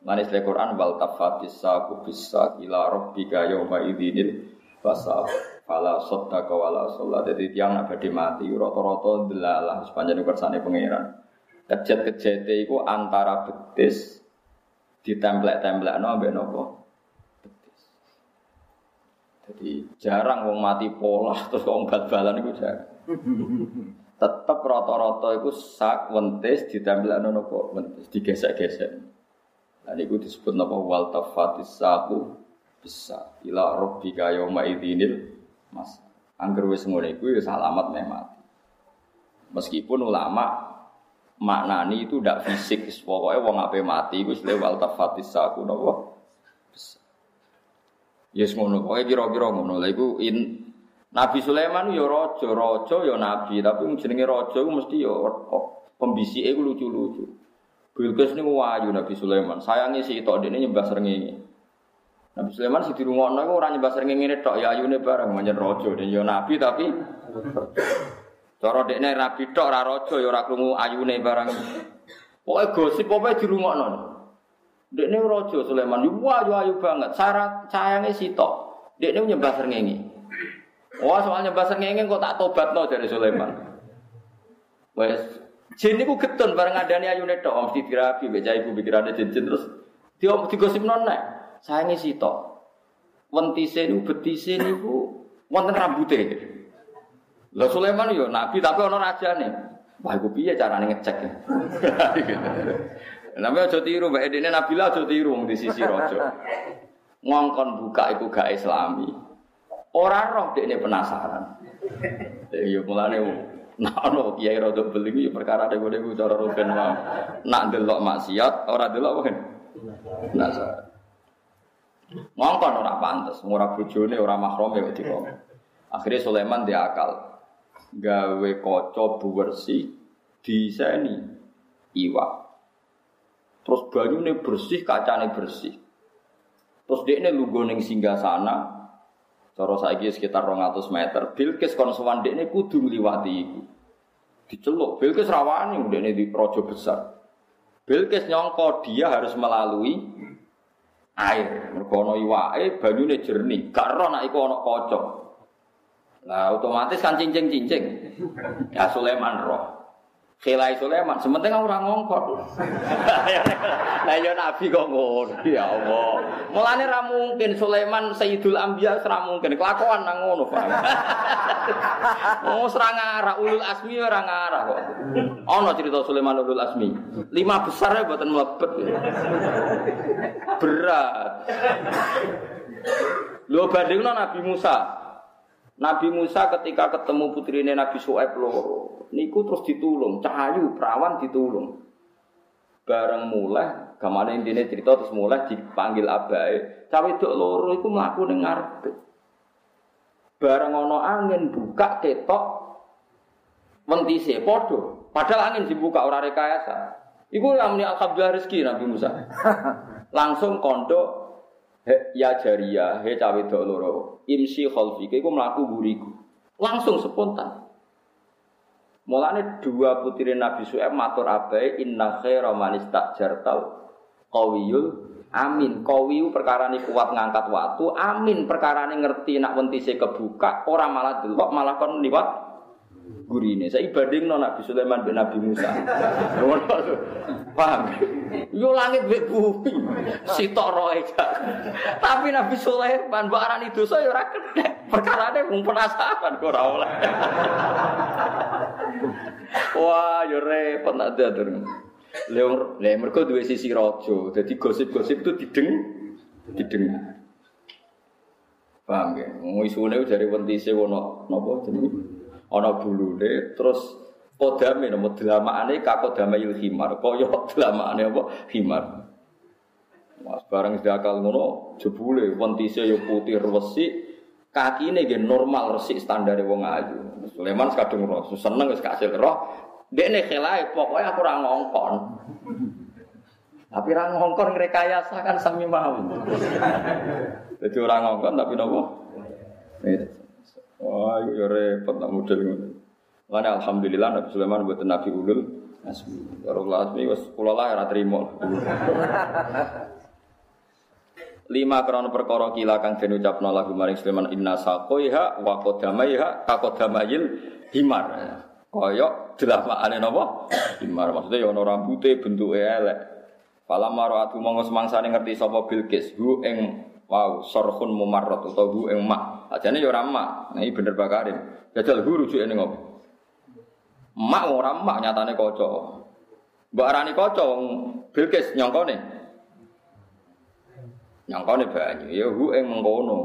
Mulane sele Quran wal tafatis saku bisa ila rabbika yauma idinil Fasa fala soddaka wala sholat. Jadi tiang nak badhe mati rata-rata delalah sepanjang kersane pangeran. Kejet-kejete iku antara betis ditemplek-templekno ambek napa? Jadi jarang wong mati pola terus wong bal-balan iku jarang. Tetep rata-rata iku sak wentis ditemplekno napa? Wentis digesek-gesek. Lah niku disebut napa wal tafatis saku bisa ila rabbika yauma idinil mas angger wis ngono iku ya salamat meh mati meskipun ulama maknani itu ndak fisik pokoknya wong ape mati iku wis lewal tafatis bisa yes ngono pokoke kira-kira ngono lha iku in Nabi Sulaiman ya raja, raja ya nabi, tapi jenenge raja iku mesti ya pembisike iku lucu-lucu. Bilqis niku wayu Nabi Sulaiman. Sayangi si tok dene nyembah srengenge. Nabi Sulaiman si dirungokno iku ora nyembah ngene tok ya ayune bareng manjen raja dan ya nabi tapi cara dekne rabi tok ora raja ya ora krungu ayune bareng. Pokoke gosip pokoke dirungokno. Dekne raja Sulaiman yo ayu ayu banget. Syarat sayange sitok. Dekne nyembah srengenge. Wah, soal nyembah srengenge kok tak tobatno dari Sulaiman. Wes jin niku getun bareng adane ayune tok mesti dirabi mbek ibu pikirane jin terus dia digosipno nek sayange sitok. Wentise niku betise niku wonten rambute. Lah Sulaiman yo nabi tapi ana rajane. Wah iku piye carane ngecek ya? (laughs) Namanya aja tiru, Mbak Edine Nabila aja tiru di sisi raja. Ngongkon buka iku gak islami. Ora roh dekne penasaran. Ya mulane Nah, ono kiai rada beli iki perkara nek ngene cara rugen wae. Nak delok maksiat, ora delok apa Penasaran. Ngongkon ora pantes, ora bojone, ora mahrome kok dikon. Akhirnya Sulaiman dia akal. Gawe kaca bersih diseni iwak. Terus banyune bersih, kacane bersih. Terus dia ini lugu neng singgah sana. Cara saiki sekitar 200 meter. Bilkis kon sowan ini kudu ngliwati iku. Diceluk, Bilkis rawani udah ini di projo besar. Bilkis nyongko dia harus melalui air. Mergo ana iwake banyune jernih, gak ero nek iku kaca. Lah otomatis kan cincing-cincing. Ya Sulaiman roh. Khilai Sulaiman, sementing ora ngongkot. (laughs) Lah ya nabi kok ngono, ya Allah. Mulane ra mungkin Sulaiman Sayyidul Anbiya ora mungkin kelakuan nang ngono, Pak. (laughs) Oh, serang ngarah ulul asmi ora ngarah kok. Ana cerita Sulaiman ulul asmi. Lima besar ya mboten mlebet. Berat. Lho bandingno Nabi Musa. Nabi Musa ketika ketemu putrine Nabi Su'aib loro, niku terus ditulung, cahayu perawan ditulung. Bareng mulai, gamane intine cerita terus mulai dipanggil abai. Cawe wedok loro iku mlaku ning ngarepe. Bareng ana angin buka ketok wentise padha. Padahal angin dibuka ora rekayasa. Iku namanya alhamdulillah rezeki Nabi Musa. (laughs) Langsung kondo ya jaria, he cawe dok loro. Imsi khalfi, iku mlaku buriku. Langsung spontan. Mulane dua putri Nabi Su'aib matur abai inna khaira man istajartal qawiyul amin. Qawiyu perkara ini kuat ngangkat waktu, amin perkara ini ngerti nak wentise kebuka, orang malah delok malah kon liwat gurine. Saya ibading no Nabi Sulaiman bin Nabi Musa. Paham? Yo langit mbek bumi. Sitok roe Tapi Nabi Sulaiman mbok arani dosa yo ora kena. Perkarane mung penasaran kok ora oleh. Wah, yo repot nak dadur. Leung, le mergo duwe sisi raja. Dadi gosip-gosip itu dideng dideng. Paham ya? Ngomong isune dari wentise ono napa jenenge? Ana bulune terus kodame nama delamaane kakodame il himar kaya delamaane apa himar Mas barang sedakal ngono jebule wentise yo putih resik, kakine nggih normal resik standar wong ayu. Sulaiman kadung roh, seneng wis kasil roh. Dekne khelae pokoke aku ora ngongkon. Tapi ora ngongkon ngrekayasa kan sami mau. Jadi orang ngongkon tapi nopo? Wah, yo repot nak model ngono. Lan alhamdulillah Nabi Sulaiman buat Nabi ulul asmi. Karo asmi wis kula lah ora trimo. (laughs) Lima krono perkara kila kang den ucapno lagu maring Sulaiman inna saqaiha wa qadamaiha kaqadamayil himar. Kaya delamakane napa? Himar maksudnya ya ono rambute bentuke elek. Fala maratu monggo semangsane ngerti sapa Bilqis hu ing wow sorhun mumarrat utawa hu ing mak. Ajane ya ora mak. Nah bener bakarin. Jajal hu rujuke ning ngopo? Mak ora mak nyatane kaca. Mbok arani kaca wong Bilqis nyongkone. Nyongkone banyu ya hu ing mengkono.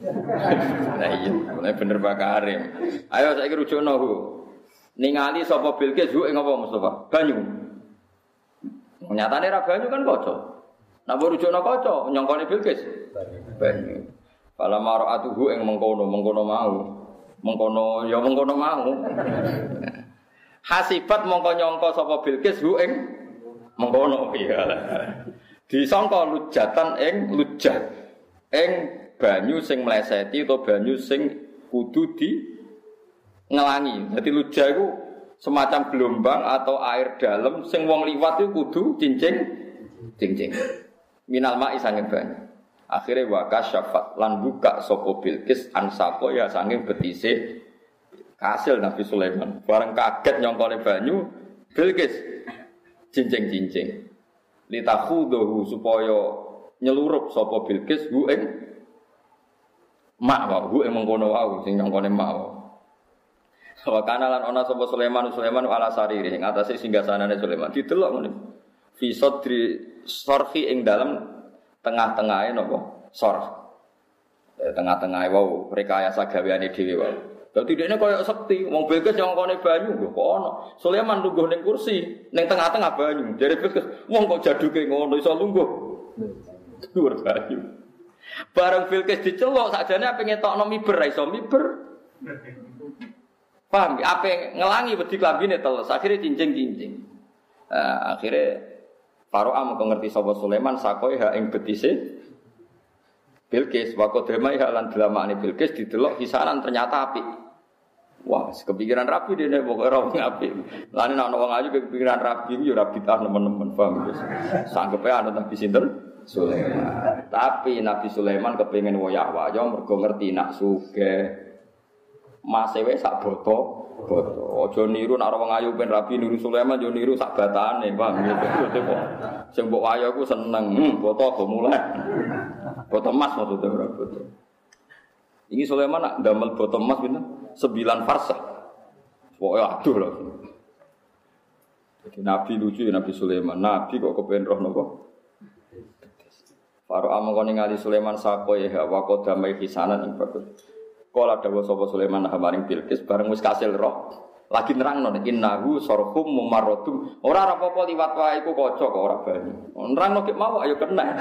(laughs) Nah iya, bener bakarin. Ayo saiki rujukno hu. Ningali sapa Bilqis hu ing apa Mustafa? Banyu. Nyatane ra banyu kan kaca. Nak rujukno kaca, nyongkone Bilqis. Banyu. Fala mar'atuhu ing mengkono, mengkono mau. Mengkono ya mengkono mau. Hasibat mongko nyongko sapa Bilqis hu ing mengkono iya. Disangka lujatan ing lujat. Ing banyu sing mleseti atau banyu sing kudu di ngelangi. Jadi lujah itu semacam gelombang atau air dalam sing wong liwat itu kudu cincing cincing. Minal ma'i sanging banyu. Akhirnya waka syafat lan buka sopo bilkis ansako ya sanging betise kasil Nabi Sulaiman. Bareng kaget nyongkone banyu bilkis cincing cincing. Litakhudohu supaya nyelurup sopo bilkis hu ing mak wa hu ing mengkono wau sing nyongkone mak wa. Wa kana lan ana sapa Sulaiman Sulaiman ala sariri ing atase singgasanane Sulaiman didelok ngene. Fi sadri sarhi ing dalam tengah-tengahe napa? Sorh. Eh, tengah-tengahe wau rekayasa gaweane dhewe wau. Dadi dekne koyo sekti, wong Bilqis yang kone banyu lho kok ana. Sulaiman lungguh ning kursi, ning tengah-tengah banyu. Dari Bilqis, wong kok jaduke ngono iso lungguh. Dhuwur banyu. Bareng Bilqis dicelok sakjane apa ngetokno miber ra iso miber. Paham? Apa ngelangi wedi klambine teles, akhirnya cincing-cincing. Nah, akhirnya Faro'a mau ngerti sapa Sulaiman sakoi ha ing betise Bilqis wa qadamai ha lan delamane Bilqis didelok hisanan ternyata api. Wah, kepikiran rapi dene pokoke ora wong apik. Lan nek ana wong ayu kepikiran rapi yo ora bitah nemen-nemen paham guys. Sanggepe ana Nabi sinten? Sulaiman. Tapi Nabi Sulaiman kepengin wayah-wayah mergo ngerti nak sugih. Mas ewe sak boto. Ojo niru nak wong ayu ben rapi niru Sulaiman yo niru sak batane, gitu. (laughs) Sing mbok ayu ku seneng, hmm, boto go mulai. Boto emas maksudnya ora boto. Ini Sulaiman nak damel boto emas pinten? 9 farsah. Pokoke aduh lho. Jadi Nabi lucu ya Nabi Sulaiman. Nabi kok kepen roh nopo? Faro amang kau ningali Sulaiman sako ya wa damai hisanan ing bagus. Kala dawa sapa Sulaiman hamaring Bilqis bareng wis kasil roh. Lagi nerang non innahu sorhum mumarradum. Ora ora apa-apa liwat wae iku kaca kok ora bani. Nerang no mau ayo kena. (laughs)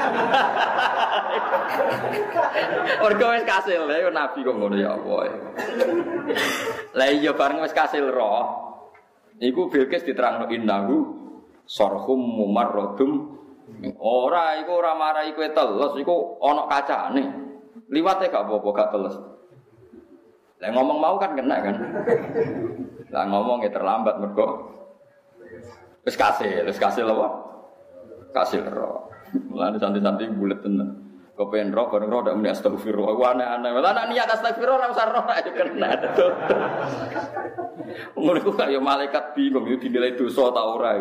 Mergo wis kasil ya nabi kok ngono ya apa. Lah iya bareng wis kasil roh. Iku Bilqis diterangno innahu sorhum mumarradum. Ora iku ora marai kowe teles iku ana kacane. Liwate gak apa-apa gak teles. Lah ngomong mau kan kena kan. Lah ngomong ya terlambat mergo. Wis kasih, wis kasih lho. Kasih ro. Mulane santai-santai bulet tenan. Kepen roh, bareng roh, muni astagfirullah. Wah aneh-aneh. Nak niat astagfirullah, ora usah roh aja kena. Ngono ku kaya malaikat bingung yo dinilai dosa ta ora.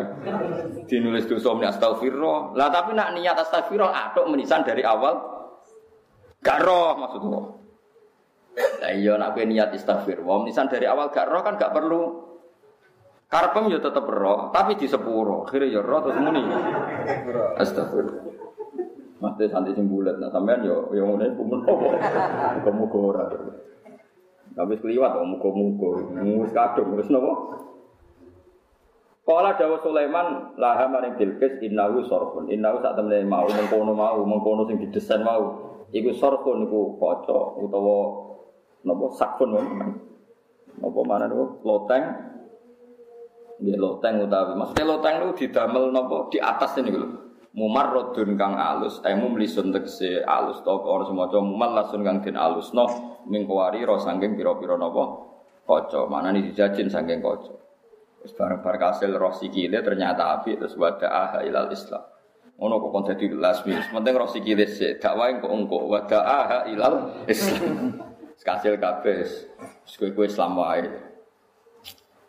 Dinulis dosa muni astagfirullah. Lah tapi nak niat astagfirullah atuk menisan dari awal gak roh maksudnya. Lah iya nak kowe niat istighfar. Nisan dari awal gak roh kan gak perlu Karpem ya tetep roh, tapi di sepuro. Akhirnya ya roh terus muni. Astagfirullah. Mate santai sing bulat, nah sampean yo yo ngene kumpul apa? Muga-muga ora. Tapi kliwat kok muga-muga. Wis kadung terus napa? Kala dawa Sulaiman laha maring Bilqis innahu sorfun. Innahu sak temene mau mengkono mau mengkono sing didesain mau. Iku sorfun iku kaca utawa napa sakfun Napa mana niku loteng. Nggih loteng utawi maksudnya loteng niku didamel napa di atas ini lho. Mumar rodun kang alus, eh mumlisun tegese alus to ora semaca mumar lasun kang den alusno mingkuari ro saking pira-pira napa kaca. Manane dijajin saking kaca. Wis bareng-bareng hasil roh sikile ternyata api terus wada aha ilal Islam. Ono kok kon dadi lasmi. Penting roh sikile sik dakwah kok engko wada aha ilal Islam. Kasil kabeh. Kowe Islam wae.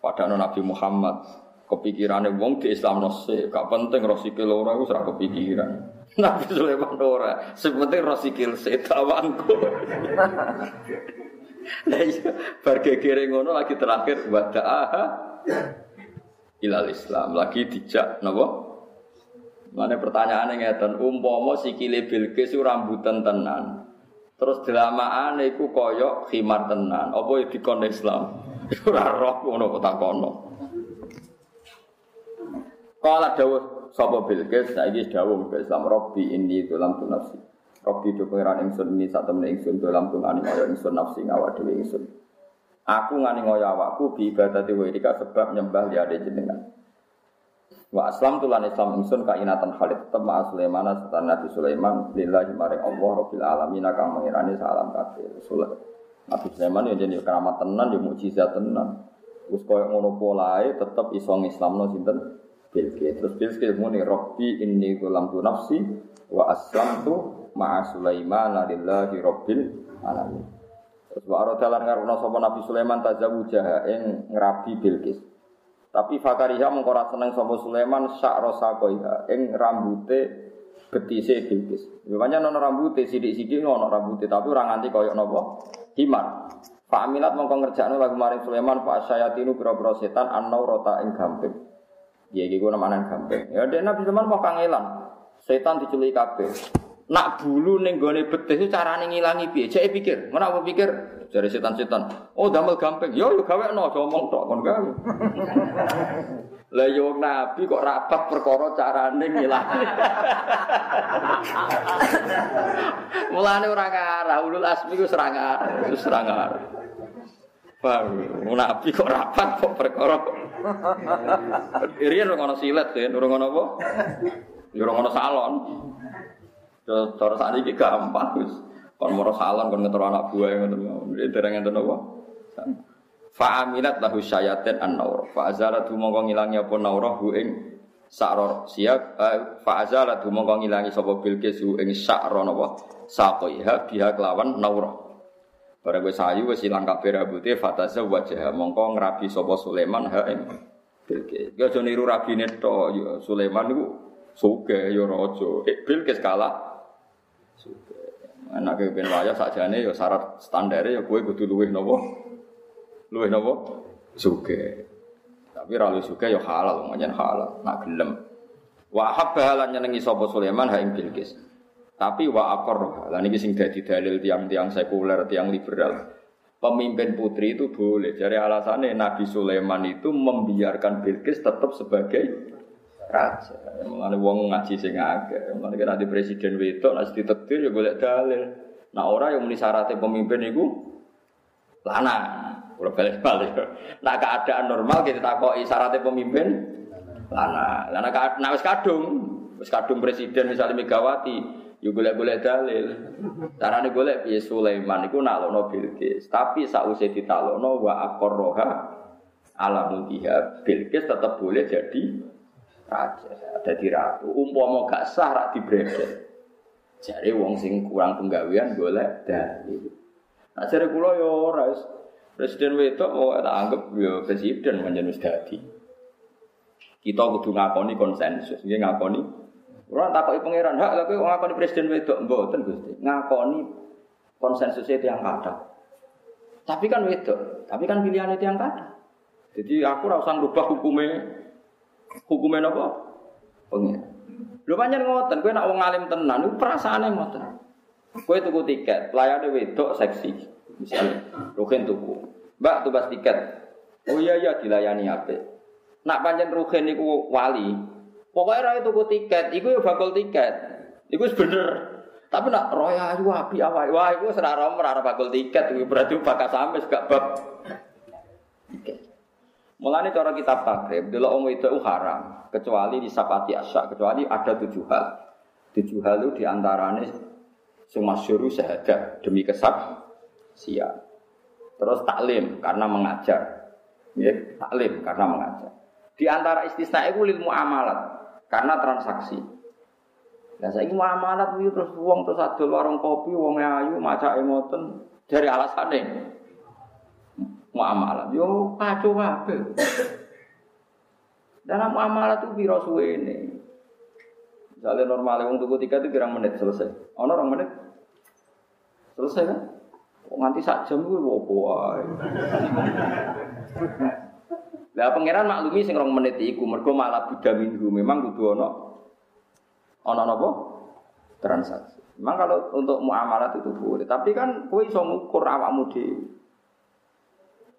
Padahal Nabi Muhammad kepikirannya wong di Islam nose, gak penting roh sikil ora iku ora kepikiran. (laughs) Nabi Sulaiman ora, sepenting roh sikil setawanku. (laughs) Lah iya, bar ngono lagi terakhir wada'aha ilal Islam lagi dijak napa Mana pertanyaannya ngeten, umpama sikile Bilqis rambutan tenan. Terus delamaan iku koyok khimar tenan. Apa ya dikon Islam? (laughs) Ora roh ngono kok takono. Kala dawuh sapa Bilqis saiki dawuh ke Islam Robbi ini dalam nafsi. Robbi do pengiran ingsun ini sak temene ingsun dalam tungani kaya ingsun nafsi ngawak dhewe ingsun. Aku ngani ngoyo awakku bi ibadati wa sebab nyembah liade jenengan. Wa aslam tulan Islam ingsun kainatan Khalid tetep ma Sulaiman setan Nabi Sulaiman lillahi maring Allah rabbil alamin kang mengirani salam kabeh. Nabi Sulaiman ya jadi keramat tenan ya mukjizat tenan. Wis koyo ngono polae tetep iso ngislamno sinten Bilqis. Terus Bilqis muni Rabbi inni tu nafsi wa aslamtu ma'a Sulaiman lillahi rabbil alamin. Terus wa aradalan karena sapa Nabi Sulaiman tazawujaha ing ngrabi Bilqis. Tapi Fakariha mengkora seneng sama Sulaiman sak rosa koiha ing rambute betise Bilqis. Memangnya nono rambute sidik-sidik nono rambute tapi orang nganti koyok nopo himar. Pak Aminat mongko ngerjakno lagu maring Sulaiman Pak Syayatinu pira-pira setan anau rota ing gamping. Ya iki ku gamping. Ya dek Nabi Sulaiman mau kangelan. Setan diculik kabeh. Nak bulu ning gone betih carane ngilangi piye? Cek pikir, mana aku pikir dari setan-setan. Oh damel gampang. Yo yo gawe no, omong tok kon gawe. (laughs) Lah yo nabi kok rapat perkara carane ngilangi. (laughs) Mulane ora ngarah, ulul asmi ku serang arah, wis. Paham, nabi kok rapat kok perkara. (laughs) Irian ora ono silet, ora ono apa? Ya ora ono salon. Cara saat ini gampang wis. Kon moro salon kon ngetro anak buah ngoten. Dereng ngenten apa? Fa aminat lahu syayatin an-naur. Fa azalat mongko ngilangi apa naurah hu ing sakro siap eh, fa azalat mongko ngilangi sapa bilqis hu ing sakro napa saqiha biha kelawan naurah. Barang wis sayu wis ilang kabeh rambute fataza wajah mongko ngrabi sapa Sulaiman ha ing Bilqis. Ya aja niru rabine to ya Sulaiman niku sugih ya raja. Eh, Bilqis kalah Anak kepen wayah sakjane ya syarat standar ya kowe kudu luwih napa? Luwih napa? Suge. Tapi ra luwih suge ya halal, nyen halal, nak gelem. Wa habba lan nyenengi sapa Sulaiman ha ing Bilqis. Tapi wa akor lan iki sing dadi dalil tiang-tiang sekuler, tiang liberal. Pemimpin putri itu boleh. Jadi alasannya Nabi Sulaiman itu membiarkan Bilqis tetap sebagai raja. Mulane wong ngaji sing akeh. Mulane kan di presiden wedok nek ditetir ya golek dalil. Nah ora yang muni syaratnya pemimpin itu lanang. Ora balik-balik. Nah keadaan normal kita takoki syaratnya pemimpin lanang. Lah nek wis kadung, wis kadung presiden misalnya Megawati, yo golek-golek dalil. Carane golek piye Sulaiman iku naklokno Bilqis. Tapi sausé ditalokno wa aqarroha ala mulkiha Bilqis tetap boleh jadi raja, di ratu. Umpama gak sah rak dibredel. Jare wong sing kurang penggawean golek dalil. Nah jare kula yo ora presiden wedok mau tak anggap yo presiden manjen wis dadi. Kita kudu ngakoni konsensus, nggih ngakoni. Ora takoki pangeran, hak lha kowe ngakoni presiden wedok mboten Gusti. Ngakoni konsensusnya yang kata. Tapi kan wedok, tapi kan pilihannya yang kata. Jadi aku rasa ngubah hukumnya Hukumnya apa? Pengen. Lu panjang ngoten, gue nak wong alim tenan, itu perasaannya ngoten. Gue tuku tiket, pelayannya wedok seksi, misalnya, Rukin tuku. Mbak tuh tiket. Oh iya iya dilayani apa? nak pancen rugen niku wali. Pokoknya ra tuku tiket, iku ya bakal tiket. Iku bener. Tapi nak roya ayu api awak. Wah, iku ora ora bakal tiket, berarti bakal sampe gak bab tiket. Mulane cara kitab takrib, delok wong itu haram, kecuali di sapati asya, kecuali ada tujuh hal. Tujuh hal itu di antaranya sing masyhur syahadat demi kesab siap. Terus taklim karena mengajar. Ya, taklim karena mengajar. Di antara istisna itu ilmu amalat karena transaksi. Nah saya muamalat itu terus uang terus adol warung kopi, uang ayu, maca emoten dari alasannya muamalat. Yo kacau apa? Dan muamalat itu biro suwe ini. Misalnya normalnya uang tuku tiga itu kira menit selesai. Ono orang menit selesai kan? Kok nganti sak jam gue wopo Lah pangeran maklumi sing rong menit iku mergo malah budha minggu memang kudu ana ana napa? Transaksi. Memang kalau untuk muamalat itu boleh, tapi kan kowe iso ngukur awakmu dhewe.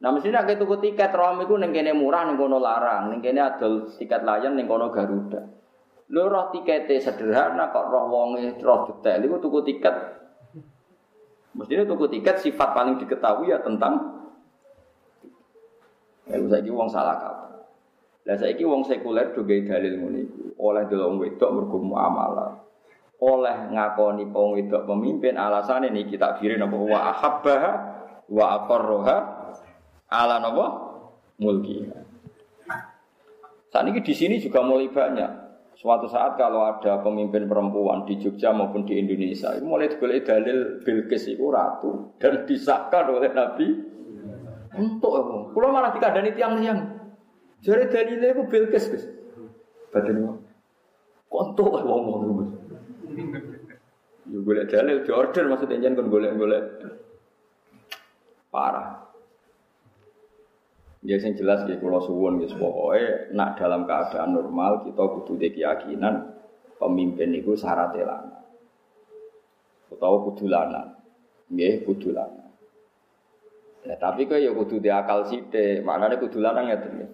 Nah mestinya kayak tuku tiket rom itu kene murah neng kono larang, neng kene tiket layan kono Garuda. Lu roh tiketnya sederhana kok roh wonge roh detail itu tuku tiket. Mestinya tuku tiket sifat paling diketahui ya tentang Ya saiki wong salah kaprah. Lah saiki wong sekuler juga dalil iku. Oleh delok wedok mergo muamalah. Oleh ngakoni wong wedok pemimpin alasane niki tak kiri napa wa ahabba wa aqarraha ala napa mulki. Saat ini di sini juga mulai banyak. Suatu saat kalau ada pemimpin perempuan di Jogja maupun di Indonesia, itu mulai digolek dalil Bilqis itu ratu dan disahkan oleh Nabi untuk apa? Kulo malah dikandani tiang-tiang. Jare dalile iku Bilqis, wong. Kontok wae wong Gus. Yo golek dalil di order maksudnya jangan golek-golek. Parah. Ya sing jelas ya kula suwun wis pokoke nak dalam keadaan normal kita kudu keyakinan pemimpin itu syarat lanang. Utawa kudu lanang. Nggih, kudu lanang. Ya, tapi kok ya kudu diakal sithik, maknane kudu lanang ya tenan.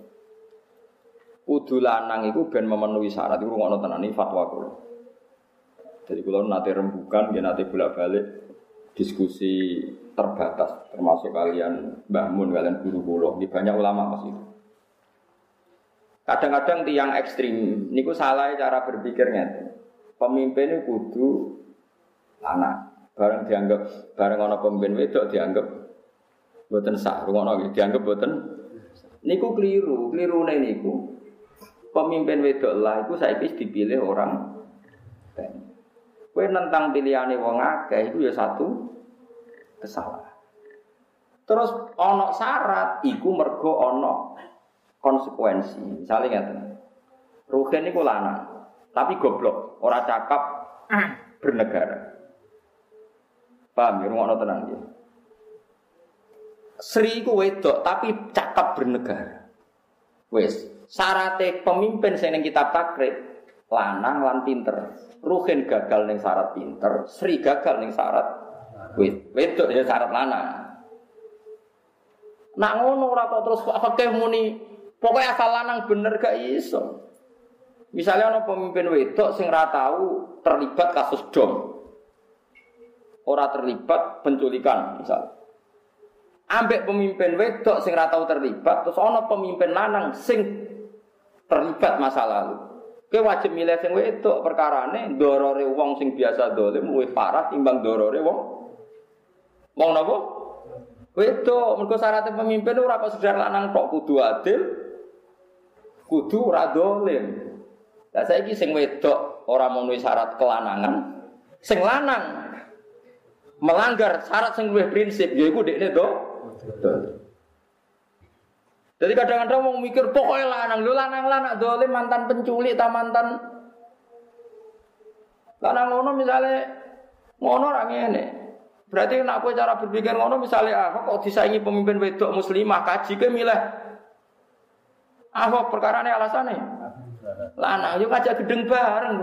Kudu lanang iku ben memenuhi syarat iku ngono tenan iki fatwa kula. Jadi kula nate rembukan, ya nate bolak-balik diskusi terbatas termasuk kalian Mbah Mun kalian guru kula. Ini banyak ulama pas itu. Kadang-kadang tiang ekstrim, niku salah cara berpikirnya. Pemimpin itu kudu lanang. Bareng dianggap bareng ana pemimpin wedok dianggap Boten sah, rungono nggih dianggap boten. Niku keliru, kelirune niku. Pemimpin wedok lah iku saiki dipilih orang. Kowe nentang pilihane wong akeh iku ya satu kesalahan. Terus ono syarat iku mergo ono konsekuensi. Misalnya ngeten. Rugen niku lanang, tapi goblok, ora cakap bernegara. Paham ya, ngono tenang ya. Sri ku wedok tapi cakap bernegara. Wes, syaratnya pemimpin sing kitab takrib lanang lan pinter. Ruhin gagal ning syarat pinter, Sri gagal ning syarat wed. Wedok ya syarat lanang. Nak ngono ora kok terus fakih muni pokoknya asal lanang bener gak iso. Misalnya ono pemimpin wedok sing ora tahu terlibat kasus dom. Ora terlibat penculikan misalnya ambek pemimpin wedok sing ora tau terlibat terus ana pemimpin lanang sing terlibat masa lalu Kowe wajib milih sing wedok perkarane dorore wong sing biasa dolim luwih parah timbang dorore wong. Wong napa? Wedok mergo syaratnya pemimpin ora kok sedar lanang kok kudu adil kudu ora dolim. Lah saiki sing wedok ora memenuhi syarat kelanangan sing lanang melanggar syarat sing luwih prinsip yaiku dekne to Betul. Jadi kadang-kadang mau mikir pokoknya lanang, lu lanang lanang dolim mantan penculik, tak mantan. Lanang ngono misalnya ngono orang ini. Berarti nak aku cara berpikir ngono misalnya apa kok disaingi pemimpin wedok muslimah kaji ke milih apa perkara ini alasannya lanang yuk aja gedeng bareng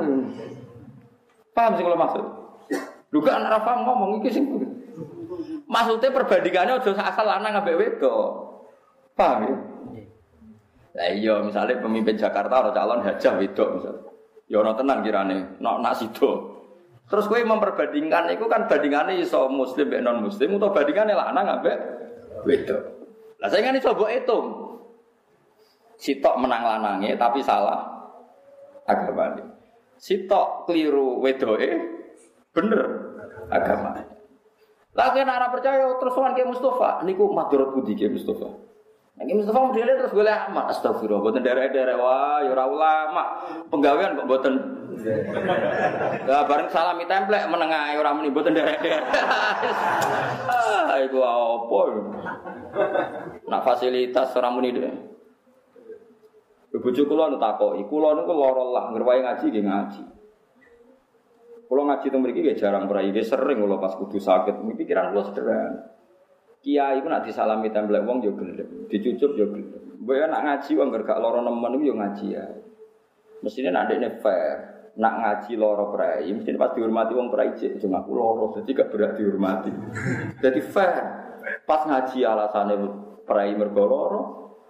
paham sih kalau maksud? Lu gak anak paham ngomong iki sing Maksudnya perbandingannya udah asal lanang ambek wedok. Paham ya? Lah iya misalnya pemimpin Jakarta atau calon hajah wedok misalnya. Ya ono tenan kirane, nak nak sido. Terus kowe memperbandingkan itu kan bandingannya iso muslim mbek non muslim atau bandingannya lanang ambek wedok. Lah saya kan iso mbok hitung. Sitok menang lanange tapi salah agama ini. Sitok keliru wedoe bener agama. Lah kena ora percaya terus wan ke Mustafa niku madharat budi ke Mustafa. Nek Mustafa modele terus golek amat astagfirullah mboten derek-derek wah ya ora ulama. Penggawean kok mboten (laughs) Lah bareng salami templek menengah ora muni mboten derek-derek. ah (laughs) iku apa? Nak fasilitas ora muni deh. Bojo kula nu takoki, kula niku lara lah ngerwae ngaji nggih ngaji. Kula ngaji teng mriki nggih jarang prai, sering kula pas kudu sakit. Pikiran kula sederhana. Kiai ku nak disalami templek wong yo gelem, dicucup yo gelem. Mbok nak ngaji wong gak lara nemen iku yo ngaji ya. Mestine nak dekne fair. Nak ngaji loro prai, mesti pas dihormati wong prai cek cuma aku loro, jadi gak berat dihormati. (laughs) Jadi fair. Pas ngaji alasannya prai mergo loro,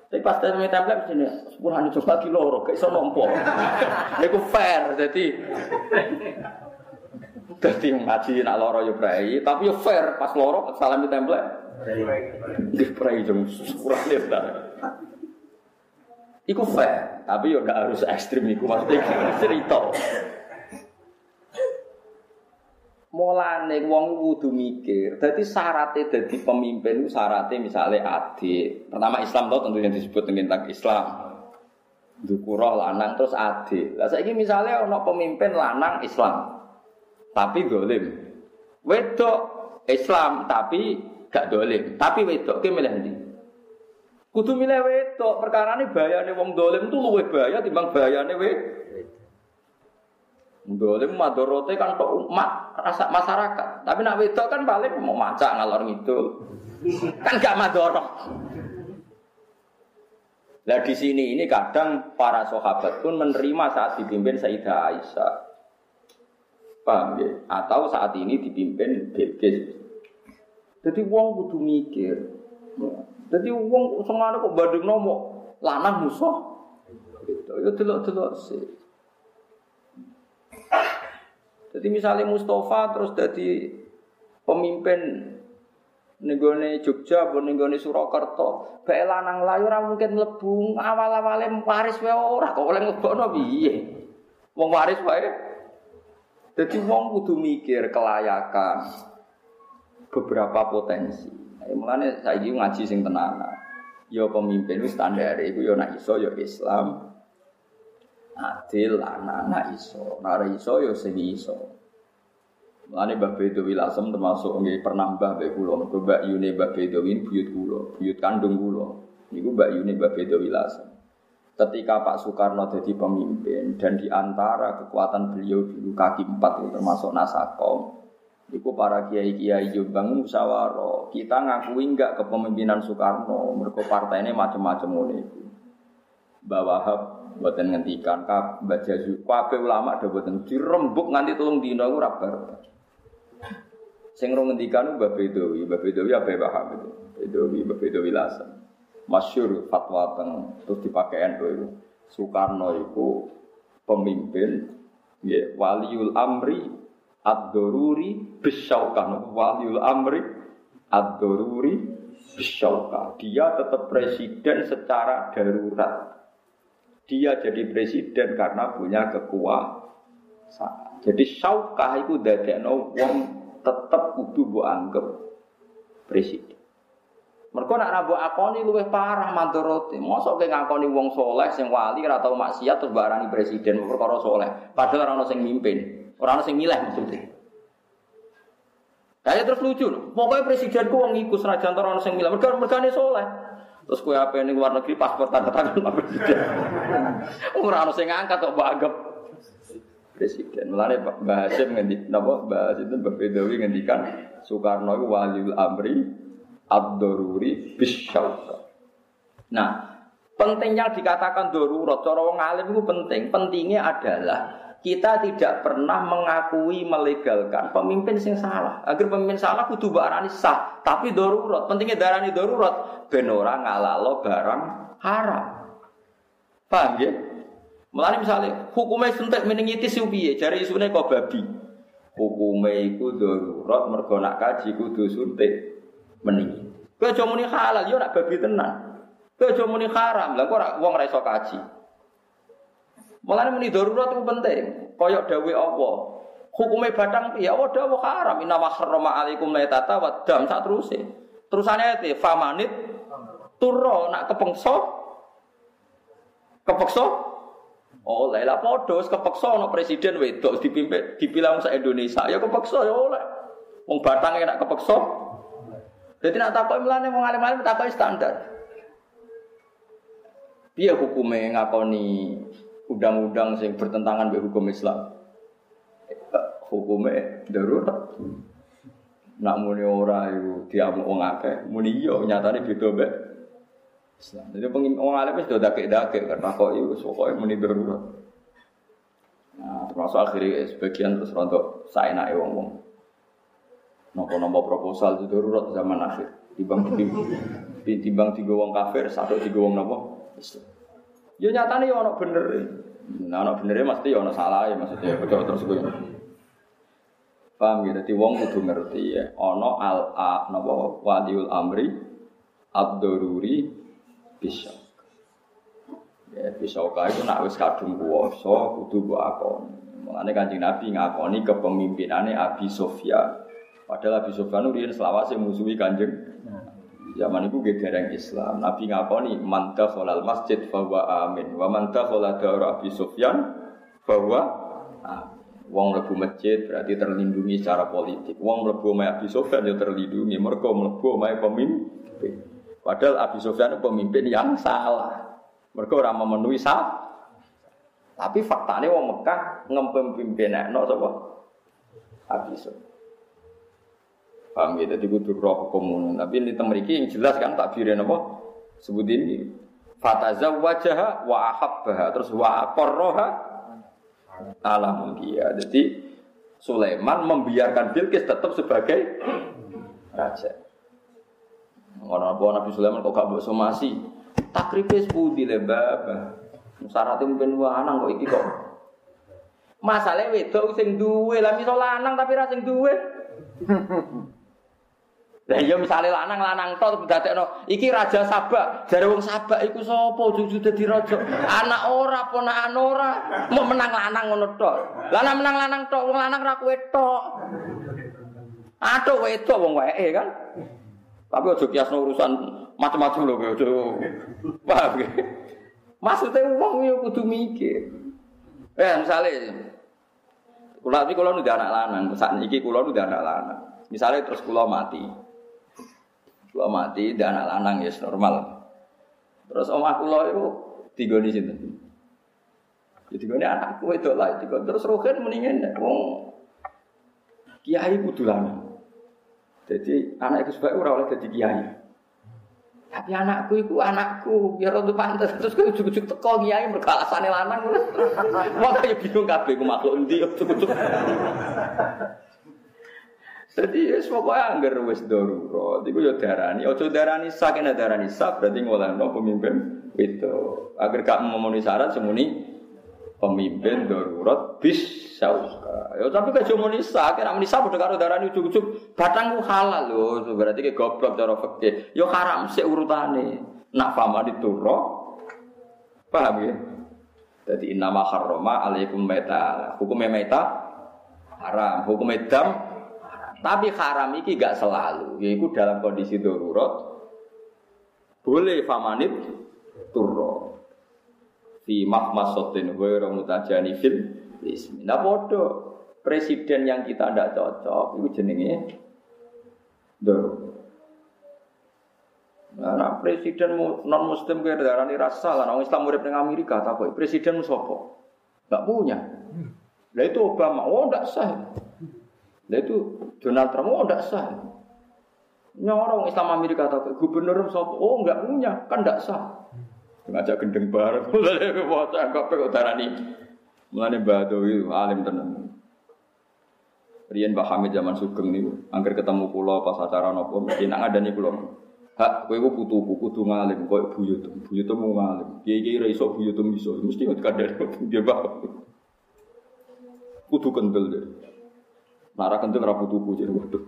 tapi pas tanya template mesti nih, sepuluhan coba lagi loro, kayak iso nompo. (laughs) Iku fair, jadi jadi (laughs) ngaji nak loro yo prai, tapi yo fair pas loro salami template. Di prai jam sepuluhan Iku fair, tapi yo gak harus ekstrim iku maksudnya cerita. Mulane wong kudu mikir. Dadi syaratnya dadi pemimpin itu syaratnya misalnya adik. Pertama Islam tau tentunya disebut tentang Islam. Dukuroh lanang terus adik. Lah saiki misalnya ono pemimpin lanang Islam. Tapi dolim. Wedok Islam tapi gak dolim. Tapi wedok ki milih ndi? Kudu milih wedok, perkara ini bayane wong dolim tuh luwe bahaya timbang bayane wedok. Dolim madorote kan kok umat rasa masyarakat. Tapi nak wedok kan paling mau macak ngalor ngidul. Kan gak madorot. Nah di sini ini kadang para sahabat pun menerima saat dipimpin Sayyidah Aisyah. Paham ya? Atau saat ini dipimpin Bilqis. Jadi wong kudu mikir. Jadi wong semana kok banding nomo lanang musuh. Gitu. Ya delok-delok sih. Jadi misalnya Mustafa terus jadi pemimpin nenggone Jogja apa Surakarta, bae lanang layu ora mungkin mlebu awal-awale waris wae ora kok oleh nglebokno piye. Wong waris wae. Jadi wong kudu mikir kelayakan beberapa potensi. Mulane saiki ngaji sing tenanan. Ya pemimpin wis standar iku ya nek iso ya Islam. Adil anak-anak iso, nek iso ya sing iso. Mulane Mbah Bedo Wilasem termasuk nggih pernah Mbah Mbah kula mergo Mbak Yune Mbah Bedo ini buyut kula, buyut kandung kula. Niku Mbak Yune Mbah Bedo Wilasem. Ketika Pak Soekarno jadi pemimpin dan di antara kekuatan beliau dulu kaki empat termasuk Nasakom, Iku para kiai kiai Jombang musyawarah. Kita ngakui enggak kepemimpinan Soekarno. Mereka partai ini macam-macam mulai itu. Wahab buatan ngentikan kap baca Jazu kabeh ulama ada buatan dirembuk nganti tulung dino iku ora Sing rong ngendikan Mbah Bedowi, Mbah Bedowi apa Wahab itu. Bedowi, Mbah Bedowi Lasan. Masyur fatwa teng terus dipakai NU itu. Soekarno itu pemimpin ya, waliul amri ad-doruri bisyaukan waliul amri bisyauka dia tetap presiden secara darurat dia jadi presiden karena punya kekuasaan jadi syaukah itu dadekno wong tetap kudu mbok anggap presiden mereka nak nabu akoni luwih parah mandorote. Mosok ke ngakoni wong soleh sing wali ora tau maksiat terus barani presiden perkara soleh. Padahal ora ono sing mimpin. Orang sing milih maksudnya. Kayak terus lucu. Pokoknya presidenku wong ikut senajan orang sing. Mereka mereka soleh. Terus kue apa ini luar negeri paspor tanda tangan pak presiden. (laughs) Orang sing ngangkat kok banggap presiden. Mulane Mbah Hasim ngendi napa Mbah itu Mbah Bedawi ngendikan Soekarno itu waliul amri ad-daruri bisyauka. Nah, pentingnya dikatakan darurat cara wong alim itu penting. Pentingnya adalah kita tidak pernah mengakui melegalkan pemimpin yang salah. Agar pemimpin salah kudu barani sah, tapi darurat. Pentingnya darani darurat ben ora ngalalo barang haram. Paham ya? Mulane misalnya hukumnya suntik meningitis yo piye? Jare isune kok babi. Hukumnya iku darurat mergo nak kaji kudu suntik meninggi. Kowe aja muni halal yo nak babi tenan. Kowe aja muni haram. Lah kok ora wong ora iso kaji. Mulane muni darurat itu penting. Koyok dawe Allah. Hukumnya batang piye? Allah dawuh haram. Inna ma harrama alaikum laitata wa dam sak teruse. Terusane ayat famanit turro nak kepengso kepeksa oleh lah padha kepeksa ana presiden wedok dipimpin dipilang se Indonesia ya kepeksa ya oleh wong batang nak kepeksa jadi nak takoki mlane wong alim-alim takoki standar piye hukume ngakoni undang-undang sing bertentangan dengan hukum Islam. Hukume darurat nak muni ora iku diamuk wong akeh. Muni iya nyatane beda Islam. Jadi pengin wong alim wis do dakek-dakek karena kok iku pokoke muni darurat nah termasuk akhirnya sebagian terus rontok saenake wong-wong. Nopo-nopo proposal itu darurat zaman akhir. Timbang timbang tiga wong kafir satu tiga wong nopo ya nyatane ya ono bener nah ono bener mesti ya ono salah ya maksudnya terus gue Paham ya? Jadi wong kudu ngerti ya. Ono al a napa waliul amri ad-daruri bisa. Ya bisa kae itu nak wis kadung kuwasa kudu mbok akoni. Mulane Kanjeng Nabi ngakoni kepemimpinannya Abi Sofyan. Padahal Abi Sofyan riyen selawase musuhi Kanjeng Zaman itu gegereng Islam. Nabi ngakoni manta kholal masjid bahwa amin. Wa manta kholal Abi Sofyan bahwa amin. Wong mlebu masjid berarti terlindungi secara politik. Wong mlebu omahe Abi Sofyan ya terlindungi mergo mlebu omahe pemimpin. Padahal Abi Sofyan itu pemimpin yang salah. Mergo ora memenuhi syarat. Tapi faktanya wong Mekah ngempemimpin no sapa? Abi Sofyan. Paham ya, jadi kudu roh komunan. Tapi ini temeriki yang jelas kan takbirin apa? Sebut ini. Fatazawwajaha wa ahabbaha. Terus wa aqarraha alam dia. Jadi Sulaiman membiarkan Bilqis tetap sebagai raja. Orang apa Nabi Sulaiman kok gak somasi? Takribe sepudi le babah. Syaratnya mungkin kok iki kok. Masalahnya wedok sing duwe, lah misal lanang tapi ra sing duwe. Lah iya misale lanang lanang tok dadekno iki raja Sabak, jare wong Sabak iku sapa cucu dadi raja? Anak ora ponakan ora, mau menang lanang ngono tok. Lah menang lanang tok, wong lanang ra kowe tok. Aduh wedok wong wae kan. Tapi aja kiasno urusan macam-macam lho kowe aja. Paham ge? Maksudnya wong yo kudu mikir. Eh misale kula iki kula nu anak lanang, saat iki kula nu anak lanang. Misalnya terus kula mati, Kula mati dan anak lanang ya normal. Terus omah kula itu tiga di sini. Jadi gue anakku itu lah, terus rohen mendingan wong kiai kudu. Jadi anak itu sebagai orang oleh jadi kiai. Tapi anakku itu anakku, biar untuk pantas. Terus gue ujuk-ujuk teko kiai berkalasane lanang. Wah kayak bingung kabeh gue makhluk endi ujuk-ujuk. Jadi ya pokoknya anggar wis darurat ya darani, aja darani sak nek darani sak berarti ngolehno pemimpin itu. Agar gak memenuhi syarat semuni pemimpin darurat bis sauka. Ya tapi gak cuma nisa, kira nisa padha karo darani ujug-ujug batang ku halal lho, berarti ke goblok cara fikih. Ya haram sik urutane. Nak fama diturro. Paham ya? Jadi inama harrama alaikum meta. Hukumnya meta haram, hukumnya dam tapi haram iki gak selalu, yaitu dalam kondisi darurat boleh famanit turro fi mahmasotin ghairu mutajani fil ismi. Nah bodoh presiden yang kita tidak cocok itu jenenge darurat. Nah, presiden non muslim kayak darah ini rasa lah, orang Islam murid dengan Amerika, tak presiden sopo, nggak punya. Nah itu Obama, oh nggak sah. Nah itu Donald Trump, oh enggak sah. Nyorong Islam Amerika atau gubernur sop, oh enggak punya, kan enggak sah. Ngajak gendeng bareng, mulai wajah anggap kok darani. Mulai Badawi alim tenan. Rian Mbah Hamid zaman Sugeng nih, angker ketemu pulau pas acara nopo, mesti nak ada nih pulau. Hak kowe ku putuku kudu ngalim koyo buyut. Buyut mau ngalim. Kiai-kiai ra iso buyut iso. Mesti ngerti kadang dia bapak. Kudu kendel deh. Nara kendel ra putuku jadi waduh.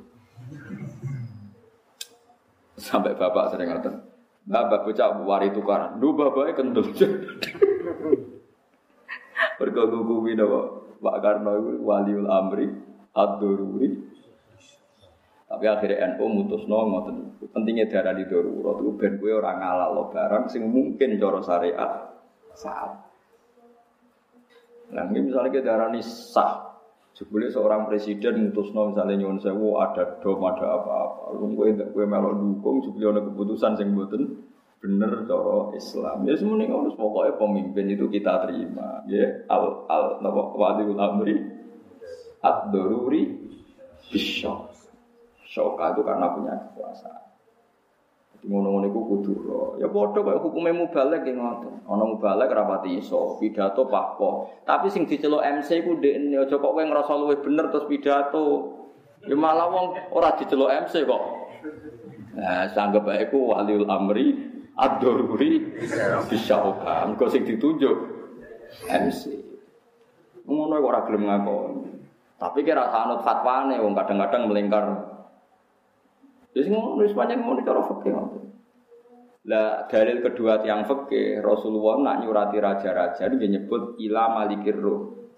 Sampai bapak sering ngatain. Bapak bocah wari tukaran. Duh bapaknya kendel. Berkagum-gumi Pak Karno itu waliul amri ad-dururi tapi akhirnya NU mutus no ngoten. Pentingnya darah di darurat itu ben kowe ora lo barang sing mungkin cara syariat saat. Nah, misalnya kita darah ini sah. Sebelumnya seorang presiden mutus no misalnya nyuwun sewu ada dom ada apa-apa. Lu kowe ndak kowe melok dukung sebelum ada keputusan sing mboten bener cara Islam. Ya semuanya ngono pokoknya pemimpin itu kita terima. Ya al al napa waliul amri ad-daruri bisyok. Shoka itu karena punya kekuasaan. Ngono-ngono itu kudu Ya bodoh kayak hukumnya mubalek yang ngoten. Ono mubalek rapati iso, pidato pakpo. Tapi sing diceluk MC ku ndekne aja kok kowe ngrasa luwih bener terus pidato. Ya malah wong ora diceluk MC kok. Nah, sanggep bae ku waliul amri ad-daruri bisyauka. Engko sing ditunjuk MC. Ngono kok ora gelem ngakoni. Tapi kira sanut fatwane wong kadang-kadang melingkar jadi ngono wis pancen ngono cara fikih Lah dalil kedua tiang fikih Rasulullah nak nyurati raja-raja dia nyebut ila malikir ruh.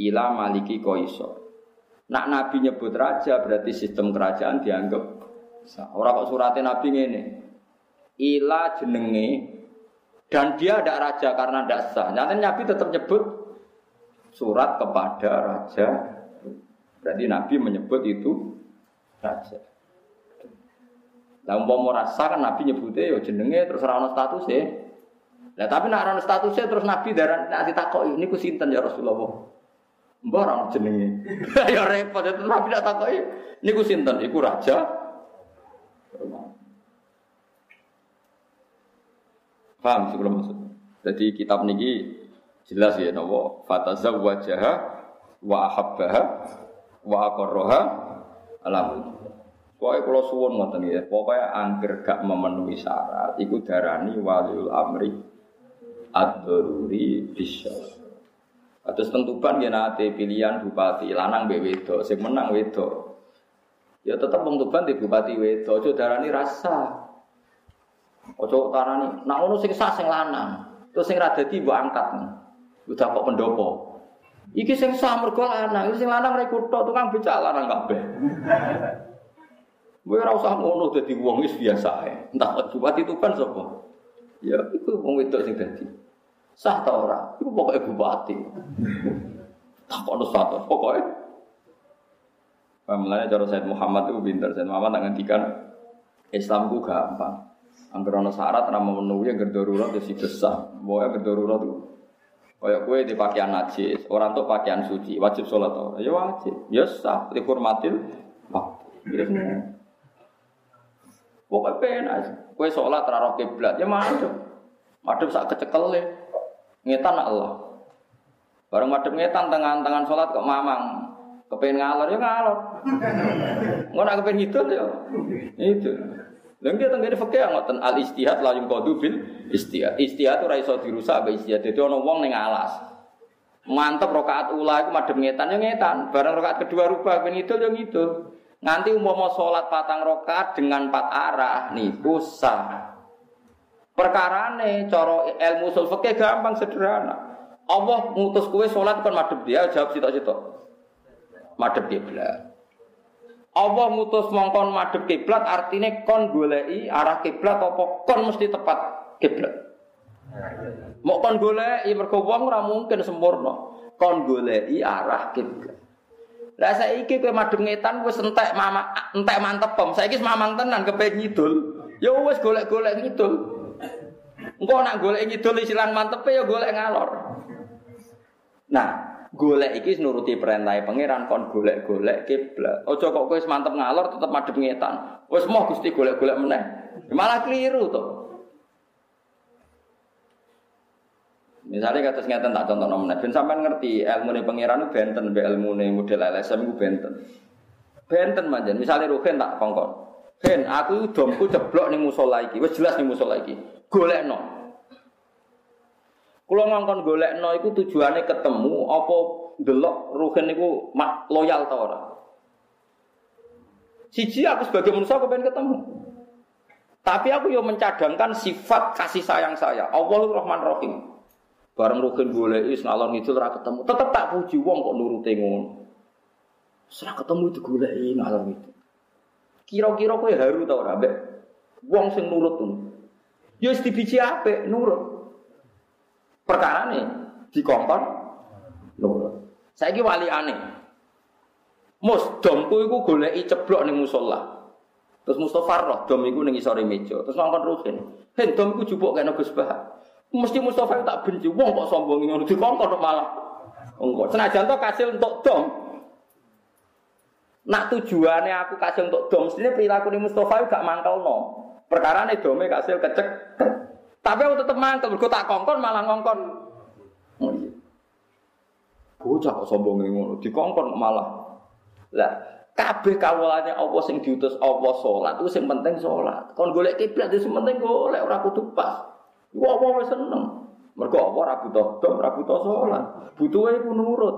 Ila maliki koiso. Nak Nabi nyebut raja berarti sistem kerajaan dianggap Orang kok suratnya Nabi ini. Ila jenenge dan dia ada raja karena tidak sah. Nyata Nabi tetap nyebut surat kepada raja. Berarti Nabi menyebut itu raja. Lah umpama rasa kan Nabi nyebutnya ya jenenge terus ora ono statusnya. Lah tapi nek ora ono statusnya terus Nabi darah nek ditakoki niku sinten ya Rasulullah. Mbah ora jenenge. (laughs) ya repot itu Nabi tak takoki niku sinten iku raja. Paham sih belum maksud. Jadi kitab niki jelas ya napa fatazawwajaha wa ahabbaha wa aqarraha alam Pokoknya kalau suwon ngoten ya, pokoknya angker gak memenuhi syarat, ikut darani waliul amri ad-daruri bisa. Terus tentukan ya nanti pilihan bupati lanang mbek wedo, sing menang wedo. Ya tetap tentukan di bupati wedo, aja darani rasa. Ojo tarani, nak ngono sing sah sing lanang. Terus sing ra dadi mbok angkat. Udah kok pendopo. Iki sing sah mergo lanang, sing lanang rekruto tukang becak lanang kabeh. Gue ora usah ngono dadi wong wis biasa ae. Entah bupati itu kan sapa? Ya iku wong wedok sing dadi. Sah ta ora? Iku pokoke bupati. (laughs) Tak ono satu, pokoke. Mulanya cara Said Muhammad itu pinter. Said Muhammad tak ngendikan Islam ku gampang. Angger ana syarat ora memenuhi yang darurat ya sih sah. Pokoke darurat itu Kayak kue di pakaian najis, orang tuh pakaian suci, wajib sholat ora? Ya wajib. Ya sah, dihormatil waktu. Ya Pokoknya penak. Kue sholat raro kiblat ya madem. Madem sak kecekel ya. Ngetan Allah. Bareng madem ngetan tangan-tangan sholat kok mamang. Kepengen ngalor ya ngalor. (laughs) Nak kepengen itu ya. Itu. Lalu dia tenggiri fakir ngoten al istihad la yung bil istihad. Istihad itu raiso dirusak be istihad. Jadi ono wong neng alas. Mantep rokaat ula itu madem ngetan ya ngetan. Bareng rokaat kedua rubah ben itu ya gitu. Nanti umpama sholat patang rokat dengan empat arah niku sah. Perkara nih coro ilmu usul gampang sederhana. Allah ngutus kue sholat kan madep dia jawab sitok-sitok. Madep kiblat. Allah ngutus mongkon madep kiblat artinya kon golei arah kiblat apa kon mesti tepat kiblat. Mau kon golei mergo ora mungkin sempurna. Kon golei arah kiblat. Lah saiki kowe madhep ngetan wis entek mama entek mantep pom. Saiki mamang tenan kepen ngidul. Ya wis golek-golek ngidul. Engko nak golek ngidul silang mantepe ya golek ngalor. Nah, golek iki nuruti perintah pangeran kon golek-golek kiblat. Aja kok kowe mantep ngalor tetep madhep ngetan. Wis moh Gusti golek-golek meneh. Malah keliru to. Misalnya kata ngeten tak contoh nomor ben sampean ngerti ilmu nih pangeran itu benten be ilmu nih model LSM itu benten. Benten manjen. Misalnya Ruhin tak kongkon. Hen, aku domku ceblok ning musola iki. Wis jelas ning musola iki. Golekno. Kula ngongkon golekno iku tujuane ketemu apa delok ruhen niku loyal ta ora. Siji aku sebagai manusia aku pengen ketemu. Tapi aku yo mencadangkan sifat kasih sayang saya. Allahur Rahman Rahim. Bareng rugen goleki ngalor ngidul ora ketemu. Tetep tak puji wong kok nurute ngono. Ora ketemu itu goleki ngalor ngidul. Kira-kira kowe haru ta ora mbek wong sing nurut tuh. Ya wis dibiji apik nurut. Perkara nih dikongkon nurut. Saiki wali aneh. Mus domku iku goleki ceblok ning musala. Terus Mustafa roh dom iku ning isore meja. Terus ngongkon ruhin. Hen dom iku jupuk kena Gus Bah. Mesti Mustafa tak benci wong kok sombong ngono dikongkon malah. Engko senajan to kasil untuk dom, Nak tujuannya aku kasih untuk dom, sini perilaku ini Mustafa gak mangkel no. Perkara nih domnya kasih kecek. Tapi aku tetap mangkel, gue tak kongkon malah ngongkon. Oh iya. Bocah kok sombong ngono, dikongkon malah. Lah, kabeh kawulane Allah sing diutus Allah salat, itu sing penting salat. Kon golek kiblat itu sing penting golek ora kudu pas. Iku apa seneng. Mergo apa ora butuh dom, ora butuh salat. Butuhe iku nurut.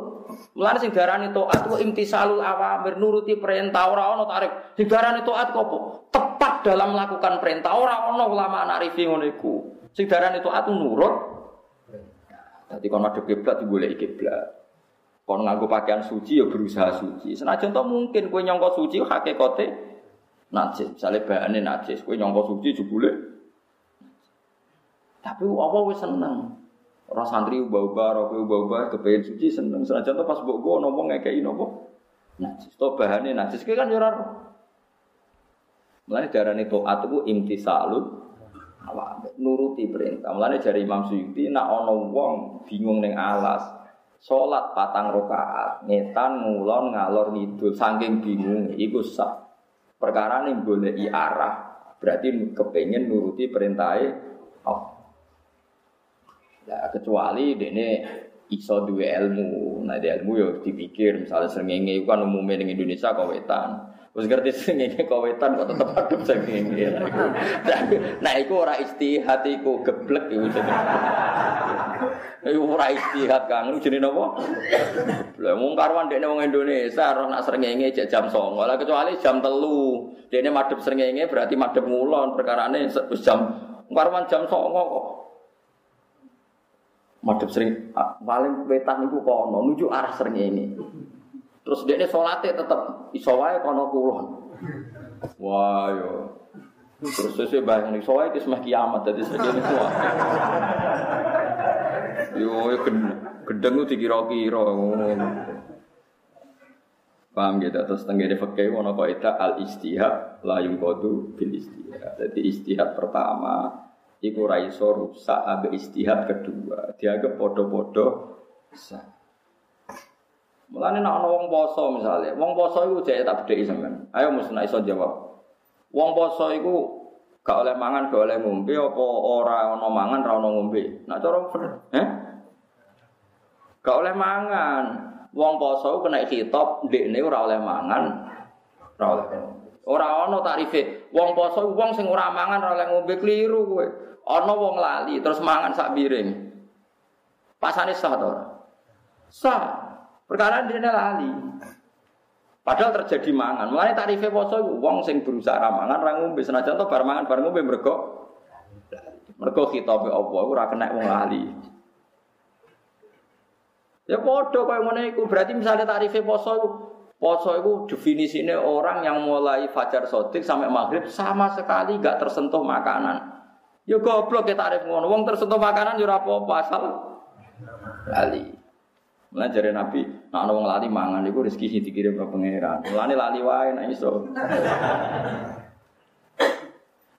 Mulane sing diarani taat ku imtisalul awamir, nuruti perintah ora ana tarik. Sing diarani taat apa? Tepat dalam melakukan perintah ora ana ulama anarifi ngono iku. Sing diarani taat nurut. Dadi kon madhep kiblat digoleki kiblat. Kon nganggo pakaian suci ya berusaha suci. Senajan to mungkin kowe nyangka suci hakikate najis. Misale bahane najis, kowe nyangka suci jebule tapi apa wis seneng. Ora santri ubah-ubah, ora ubah-ubah kepengin suci seneng. Senajan to pas mbok go nopo ngekeki nopo. Najis. To bahane najis ki kan yo ora. Mulane darane taat iku imtisalun awak nuruti perintah. Mulane jari Imam Suyuti nak ana wong bingung ning alas, salat patang rakaat, ngetan ngulon ngalor ngidul saking bingung iku sah. Perkara ning goleki arah, berarti kepengen nuruti perintahnya. Ya, kecuali dene iso duwe ilmu. Nah, dia ilmu ya dipikir misalnya srengenge itu kan umumnya di Indonesia kawetan. Terus ngerti (laughs) srengenge kawetan kok tetep adem srengenge. Nah, itu ora istihad iku geblek iku jenenge. (laughs) Iku ora istihad Kang, jenenge napa? Lah mung karwan dekne wong Indonesia roh nak srengenge jek jam 09.00 lah kecuali jam 3. Dekne madhep srengenge berarti madhep ngulon perkarane jam karwan jam 09.00 kok madhep sering paling wetan niku kono nuju arah sering ini. Terus dia sholatnya tetap iso wae kono kulon. Wah yo. Terus saya bayang nih soalnya itu semakin kiamat jadi segini semua. Yo yo gedeng itu dikira-kira. Paham gitu terus tenggene fakih wono kaidah al istihad la yungkodu bil istihad. Jadi istihad pertama iku ra iso rusak ambek istihad kedua. Dianggap podo-podo sah. Mulane nek ana wong poso misale, wong poso iku jek tak bedheki sampean. Ayo mesti iso jawab. Wong poso iku gak oleh mangan, gak oleh ngombe apa ora ana mangan, ora ana ngombe. Nek cara eh? Gak oleh mangan. Wong poso kena kitab ndekne ora oleh mangan, ora oleh Ora ana tarife. Wong poso wong sing ora mangan ora ngombe kliru kowe. Ana wong lali terus mangan sak piring. Pasane sah to? Sah. Perkara dene lali. Padahal terjadi mangan. Mulane tarife poso wong sing berusaha ra mangan ra ngombe senajan to bar mangan bar ngombe mergo mergo khitabe Allah ora kena wong lali. Ya padha koyo ngene iku. Berarti misalnya tarife poso iku Poso itu definisinya orang yang mulai fajar sodik sampai maghrib sama sekali gak tersentuh makanan. Ya goblok ya tarif ngono. Wong tersentuh makanan ya apa-apa asal lali. Mulane Nabi, nek ana wong lali mangan iku rezeki sing dikirim ke pangeran. Mulane lali wae nek iso.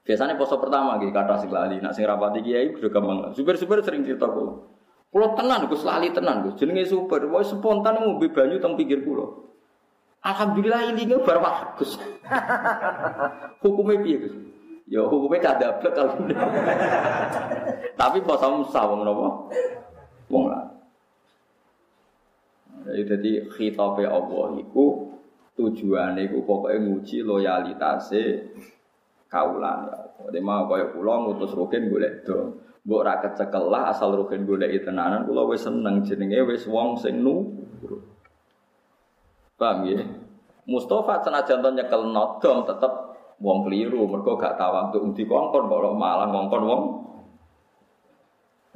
Biasanya poso pertama gitu kata sing lali, nak sing rapati kiai udah gampang. Super-super sering cerita kula. Kula tenan Gus lali tenan Gus. Jenenge super, wae spontan ngombe banyu teng pinggir kula. Alhamdulillah ini nggak bagus. (laughs) Hukumnya piye? Ya hukumnya kada blek alhamdulillah. (laughs) Tapi pas sah wong napa? Wong lah. Jadi jadi khitabe Allah iku tujuane iku pokoke nguji loyalitase kaulan ya. Dadi mau kaya kula ngutus Rukin golek do. Mbok ra kecekel lah asal Rukin golek tenanan kula wis seneng jenenge wis wong sing nurut. Paham ya? Mustafa senajan to nyekel nodom tetep wong keliru mergo gak untuk undi kongkon kok malah ngongkon wong.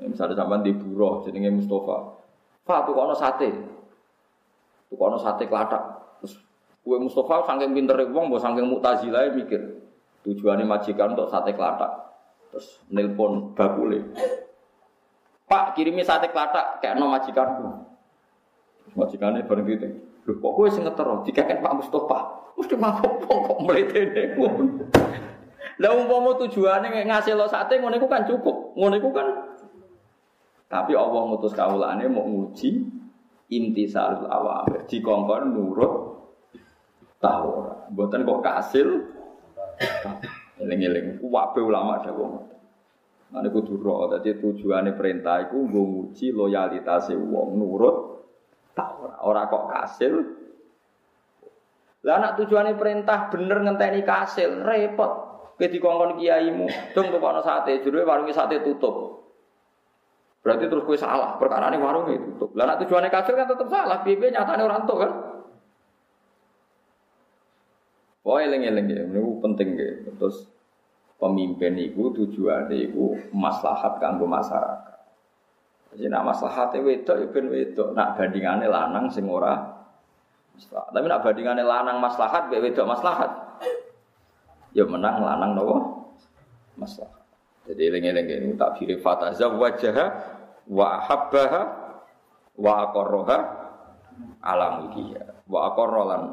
Ya, misalnya sampean di buruh jenenge Mustafa. Pak tuh kono sate. Tuh kono sate kelatak. Terus kue Mustafa saking pintere wong mbok saking mutazilah mikir. Tujuannya majikan untuk sate kelatak. Terus nelpon bakule. Pak kirimi sate kelatak kayak no majikanku. Majikannya bareng Loh kok gue sing ngetero dikakek Pak Mustafa. Mesti mabuk kok mletene. Lah umpama tujuane ngasih lo sate ngono iku kan cukup. Ngono iku kan tapi Allah ngutus kawulane mau nguji intisarul awamir. Dikongkon nurut tahu ora. Mboten kok kasil Eling-eling, wabe ulama dawuh. Mane kudu ro, dadi tujuane perintah iku nggo nguji loyalitase wong nurut ora. Ora kok kasil. Lah anak tujuane perintah bener ngenteni kasil, repot. Kowe dikongkon kiaimu, dong tukokno sate, jero warunge sate tutup. Berarti terus kowe salah, perkara ini warung itu tutup. Lah anak tujuane kasil kan tetap salah, piye nyatane ora entuk kan. Wah eling-eling ya, ini penting ya. Terus pemimpin itu tujuan itu maslahat kanggo masyarakat. Jadi nak maslahatnya wedok ya ben wedok, nak bandingannya lanang sing ora maslahat. Tapi nak bandingannya lanang maslahat, be wedok maslahat. Ya menang lanang nopo maslahat. Jadi eling-eling ya, ini tak firi fataza wajah wa habbaha wa aqarraha ala mulkiha wa aqarra lan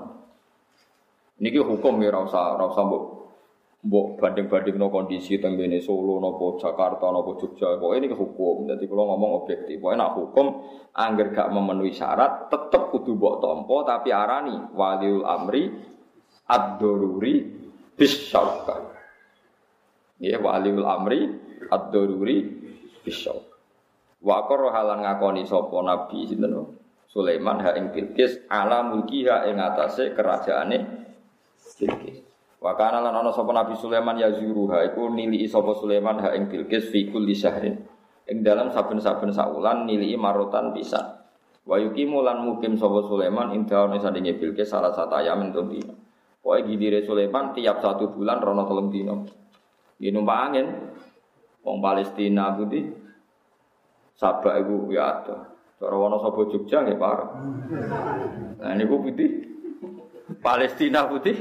Niki hukum ya rasa rasa mbok mbok banding-banding no kondisi teng bene Solo nopo Jakarta nopo Jogja kok ini hukum jadi kalau ngomong objektif pokoknya nak hukum angger gak memenuhi syarat tetep kudu mbok tompo tapi arani waliul amri ad-daruri bisyauka ya waliul amri ad-daruri bisyauka wa qara halan ngakoni sapa nabi sinten Sulaiman ha ing Bilqis ala mulkiha ing atase kerajaane Bilqis. Wa kana lan ana sapa Nabi Sulaiman ya zuruha iku nili sapa Sulaiman ha ing Bilqis fi kulli syahrin. Ing dalam saben-saben saulan nili marotan bisa. Wa yuqimu lan mukim sapa Sulaiman ing dawane sandinge Bilqis salah satu ayam entuk dina. Pokoke gidire Sulaiman tiap satu bulan rono telung dina. Ini numpak angin. Wong Palestina budi sabak iku ya ada. Cara wono sapa Jogja nggih parah. Nah niku putih Palestina putih.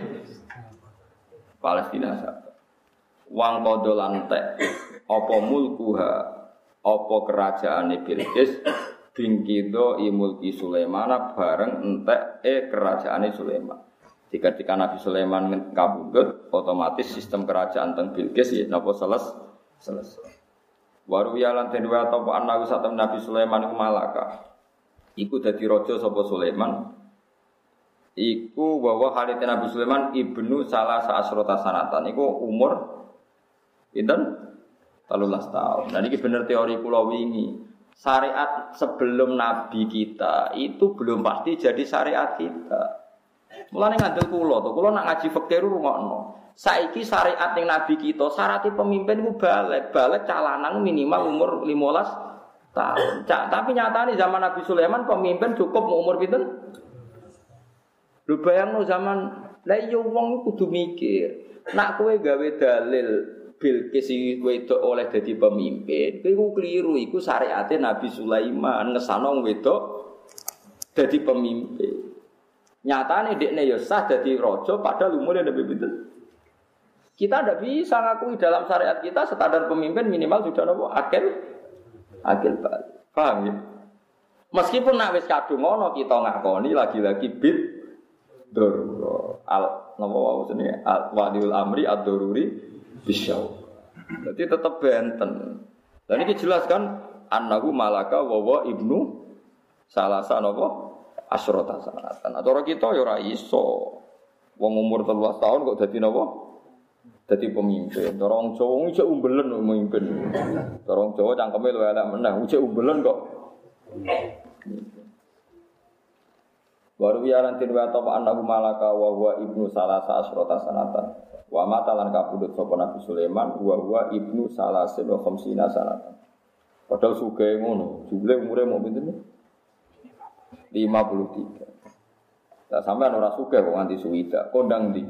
Palestina sabak. Wang kodo lantek. Apa mulkuha. Apa kerajaane Bilqis. Bingkido imulki Sulaiman bareng entek e kerajaane Sulaiman. Jika ketika Nabi Sulaiman kabudut, otomatis sistem kerajaan teng Bilqis ya napa seles selesai. Waru ya lan atau satam Nabi Sulaiman malaka. Iku dadi raja sapa Sulaiman. Iku bahwa Khalid Nabi Sulaiman ibnu salah saasrota sanatan. Iku umur pinten? 13 tahun. Dan ini bener teori pulau wingi. Syariat sebelum Nabi kita itu belum pasti jadi syariat kita. Mulane ngandel kula to, kula nak ngaji fikih rungokno. Saiki syariat yang nabi kita, syaratnya pemimpin ku balik, balik calanan minimal umur 15 tahun. Cak, tapi nyatanya zaman Nabi Sulaiman pemimpin cukup umur pinten? Lu bayangno zaman lah iya wong kudu mikir. Nak kowe gawe dalil Bilqis wedok oleh jadi pemimpin, kowe keliru iku syariate Nabi Sulaiman ngesano wedok jadi pemimpin. Nyatane dekne ya sah dadi raja padahal umurnya lebih pinten. Kita tidak bisa ngakui dalam syariat kita standar pemimpin minimal sudah nopo akil akil balik. Paham ya? Meskipun nak wis kadung ngono kita ngakoni lagi-lagi bid doruro al nopo wae sini al wadiul amri ad doruri bisyau. Jadi tetap benten. Dan ini jelaskan annahu malaka wawa ibnu salasa nopo asrota sanatan. Atau orang kita ya ora iso. Wong umur 13 tahun kok dadi napa? Dadi pemimpin. Orang Jawa iki umbelen pemimpin. Orang Jawa cangkeme luwih elek meneh, ujek umbelen kok. Waru ya lan tin wa ta annahu malaka wa huwa ibnu salasa asrota sanatan. Wa mata lan kabudut sapa Nabi Sulaiman wa huwa ibnu salasin wa khamsina sanatan. Padahal sugih ngono, jumlah umure mau pinten? 53. Lah sampean ora sugih kok nganti suwida, kondang ndi?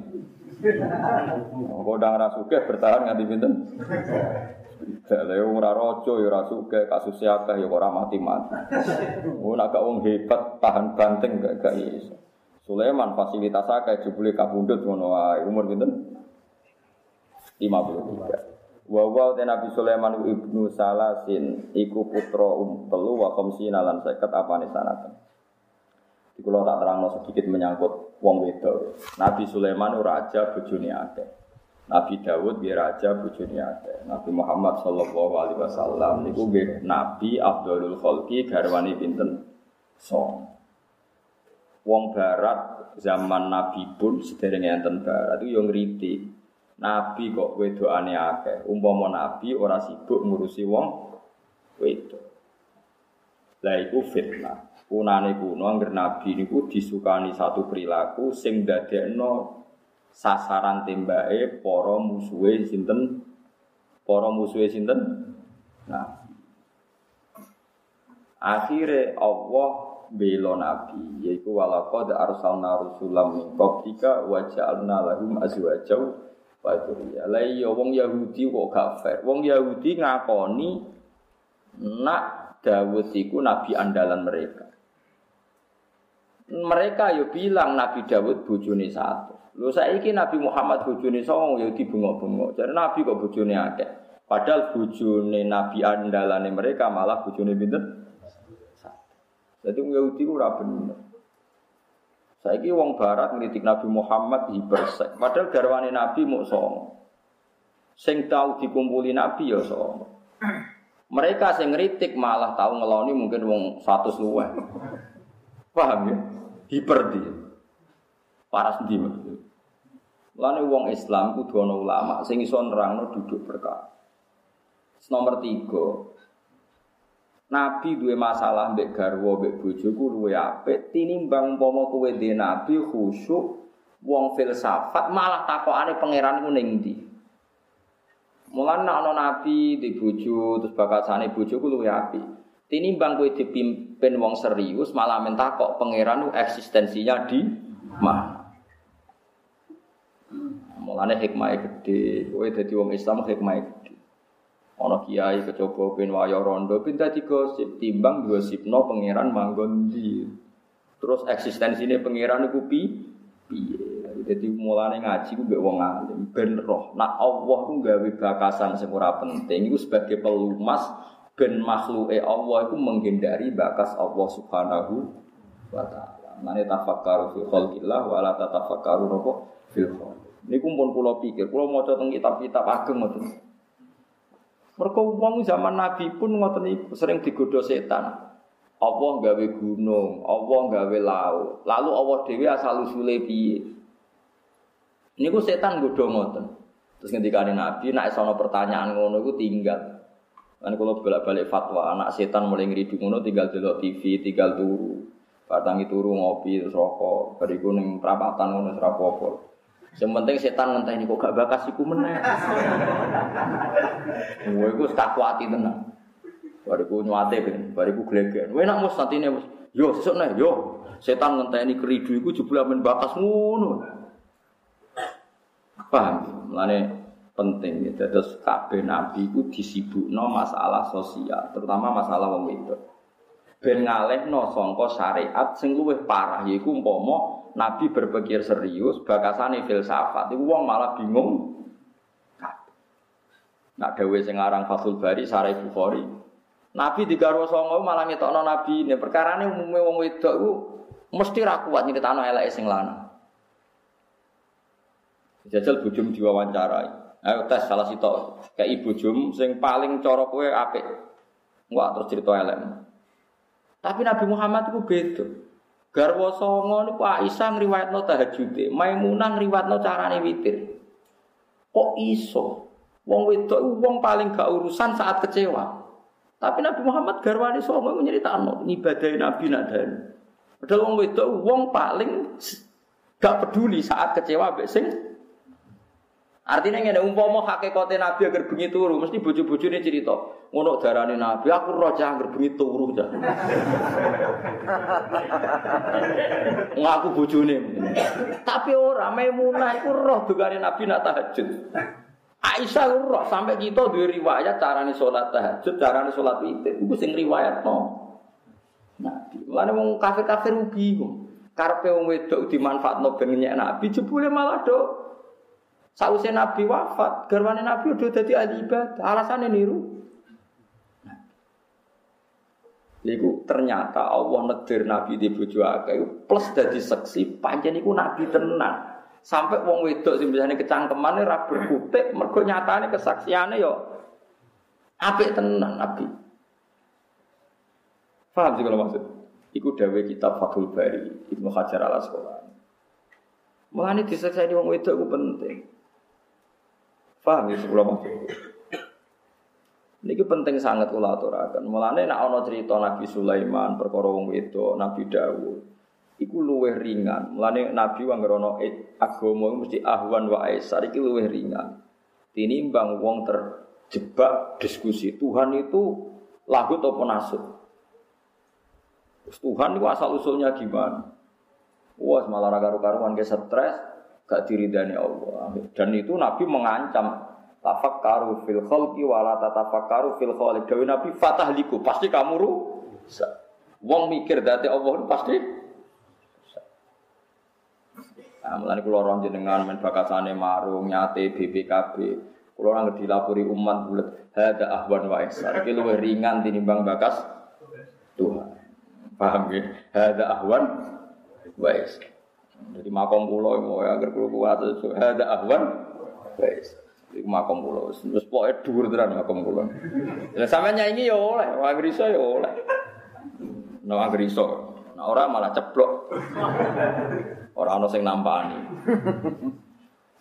Kondang ora bertahan nganti pinten? Lha ora raja ya ora sugih, kasus akeh ya ora mati-mati. (laughs) Ngono agak wong hebat tahan banteng gak gak iso. Sulaiman fasilitas akeh jebule kabundut ngono wae. Umur pinten? 53. Wa wa Nabi Sulaiman ibnu Salasin iku putra um telu wa khamsina lan 50 apane sanatan. Iku tak terangno sedikit menyangkut wong wedok. Nabi Sulaiman raja bojone akeh. Nabi Dawud dia raja bojone akeh. Nabi Muhammad sallallahu alaihi wasallam niku nabi Abdulul Khalqi garwane pinten? Song. Wong barat zaman Nabi pun sederenge enten barat itu yo ngriti. Nabi kok wedokane akeh. Umpama nabi ora sibuk ngurusi wong wedok. Lah iku fitnah. Kunane kuno angger nabi niku disukani satu perilaku sing dadekno sasaran tembake para musuhe sinten? Para musuhe sinten? Nah. Akhire Allah bela nabi yaiku walaqad arsalna rusulam min qablika wa ja'alna lahum azwaja wa dzurriyyah. Lah iya wong Yahudi kok gak fair. Wong Yahudi ngakoni nak Dawud iku nabi andalan mereka. Mereka yo bilang Nabi Dawud bojone satu. Lho saiki Nabi Muhammad bojone songo ya dibengok-bengok. Jadi Nabi kok bojone akeh. Padahal bojone Nabi andalane mereka malah bojone pinten? Jadi wong Yahudi ora bener. Saiki wong barat ngritik Nabi Muhammad hipersek. Padahal garwane Nabi mau songo. Sing tahu dikumpuli Nabi ya songo. Mereka sing ngritik malah tahu ngeloni mungkin wong 100 luwih. Paham ya? Hiper dia. Paras ndi maksudnya. Lane wong Islam kudu ana ulama sing iso nerangno duduk perkara. Nomor tiga, Nabi duwe masalah mbek garwa mbek bojoku luwe apik tinimbang umpama kowe dhe nabi khusyuk wong filsafat malah takokane pangeran ku ning ndi. Mulane nek ana nabi di bojo terus bakasane bojoku luwe apik. Tinimbang kowe dipimpin wong serius malah minta kok pangeran eksistensinya di mana. Mulane hikmah gede, kowe dadi wong Islam hikmah gede. Ana kiai kecoba ben waya rondo ben dadi gosip timbang gosipno pangeran manggon di. Terus eksistensinya pangeran iku pi piye. Jadi mulane ngaji ku mbek wong alim ben roh. Nak Allah ku gawe bakasan sing ora penting iku sebagai pelumas ben makhluke Allah iku menghindari bakas Allah Subhanahu wa taala. Mane tafakkaru fi khalqillah wa la tatafakkaru fil khalq. Niku pun kula pikir, kula maca teng kitab-kitab ageng ngoten. Mergo wong zaman Nabi pun ngoten niku sering digodha setan. Allah gawe gunung, Allah gawe laut. Lalu Allah dhewe asal usule piye? Niku setan godha ngoten. Terus ngendikane Nabi, nek ana pertanyaan ngono iku tinggal. Kan kalau bolak-balik fatwa, anak setan mulai ngeridu ngono tinggal delok TV, tinggal turu. Batangi turu ngopi terus rokok, bariku ning perapatan ngono apa-apa. Yang penting setan ngenteni kok gak bakas iku meneh. Kowe iku tak kuati tenan. Bariku nyuate ben, bariku glegen. Kowe nak mus santine mus. Yo sesuk nih, yo. Setan ngenteni keridu iku jebul men bakas ngono. Paham? Mulane penting ya. Terus kabeh nabi itu disibukno masalah sosial, terutama masalah wong wedok. Ben ngalehno sangka syariat sing luwih parah yaiku umpama nabi berpikir serius bakasane filsafat iku wong malah bingung. Nak dawuh sing aran Fathul Bari Sarah Bukhari. Nabi digarwa songo malah ngetokno nabi ini perkarane umume wong wedok iku mesti ra kuat nyritano eleke sing lanang. Jajal bujum diwawancarai. Ayo tes salah sitok kayak ibu jum sing paling cara kowe apik. Enggak terus cerita elek. Tapi Nabi Muhammad itu beda. Garwa songo niku Aisyah ngriwayatno tahajude, Maimunah ngriwayatno carane witir. Kok iso? Wong wedok wong paling gak urusan saat kecewa. Tapi Nabi Muhammad garwane songo nyeritakno ngibadahi Nabi nadani. Padahal wong wedok wong paling gak peduli saat kecewa mbek sing Artinya ngene umpama hakikate Nabi agar bengi turu, mesti bojo-bojone cerita, ngono darane Nabi, aku roja agar bengi turu ta. Ngaku bojone. Tapi ora Maimunah iku roh dugane Nabi nak tahajud. Aisyah roh sampai kita duwe riwayat carane salat tahajud, carane salat witir. Iku sing riwayatno. Nabi. Mulane wong kafir-kafir rugi kok. Karepe wong wedok dimanfaatno ben nyek Nabi, jebule malah do Sausai Nabi wafat, garwane Nabi udah jadi ahli ibadah. Alasannya niru. Iku ternyata Allah nedir Nabi di bojo akeh plus dadi seksi panjen iku Nabi tenan. Sampai wong wedok sing biasane kecangkemane ra berkutik mergo nyatane kesaksiane yo apik tenan Nabi. Paham sih kalau maksud? Iku dawe kitab Fathul Bari Ibnu Hajar al Asqalani. Mulane disekseni wong wedok iku penting. Paham ya maksud. Ini penting sangat kula aturaken. Mulane nek ana cerita Nabi Sulaiman, perkara wedok, Nabi Dawud, iku luwih ringan. Mulane Nabi wong ngrono agama mesti ahwan wa aisar iki luwih ringan. Tinimbang wong terjebak diskusi Tuhan itu lagu atau nasut. Tuhan itu asal usulnya gimana? Wah, malah karu-karuan ke stres, gak diridani Allah. Dan itu Nabi mengancam tafakkaru fil khalqi wala tatafakkaru fil khaliq. Dewi Nabi fatahliku, pasti kamu rusak. Wong mikir dati Allah pasti Nah, mulane kula ora jenengan men bakasane marung nyate BPKB. Kula ora dilapori umat bulet hada ahwan wa ihsan. Iki ringan tinimbang bakas Tuhan. Paham ya? Hada ahwan wa ihsan. Jadi makom pulau mau ya agar pulau kuat itu ada ahwan. Wes. Di makom pulau. Terus pokoknya dur teran makom pulau. Ya sama nyanyi ya oleh, agriso ya oleh. No agriso. Nah orang malah ceplok. Orang ono sing nampani.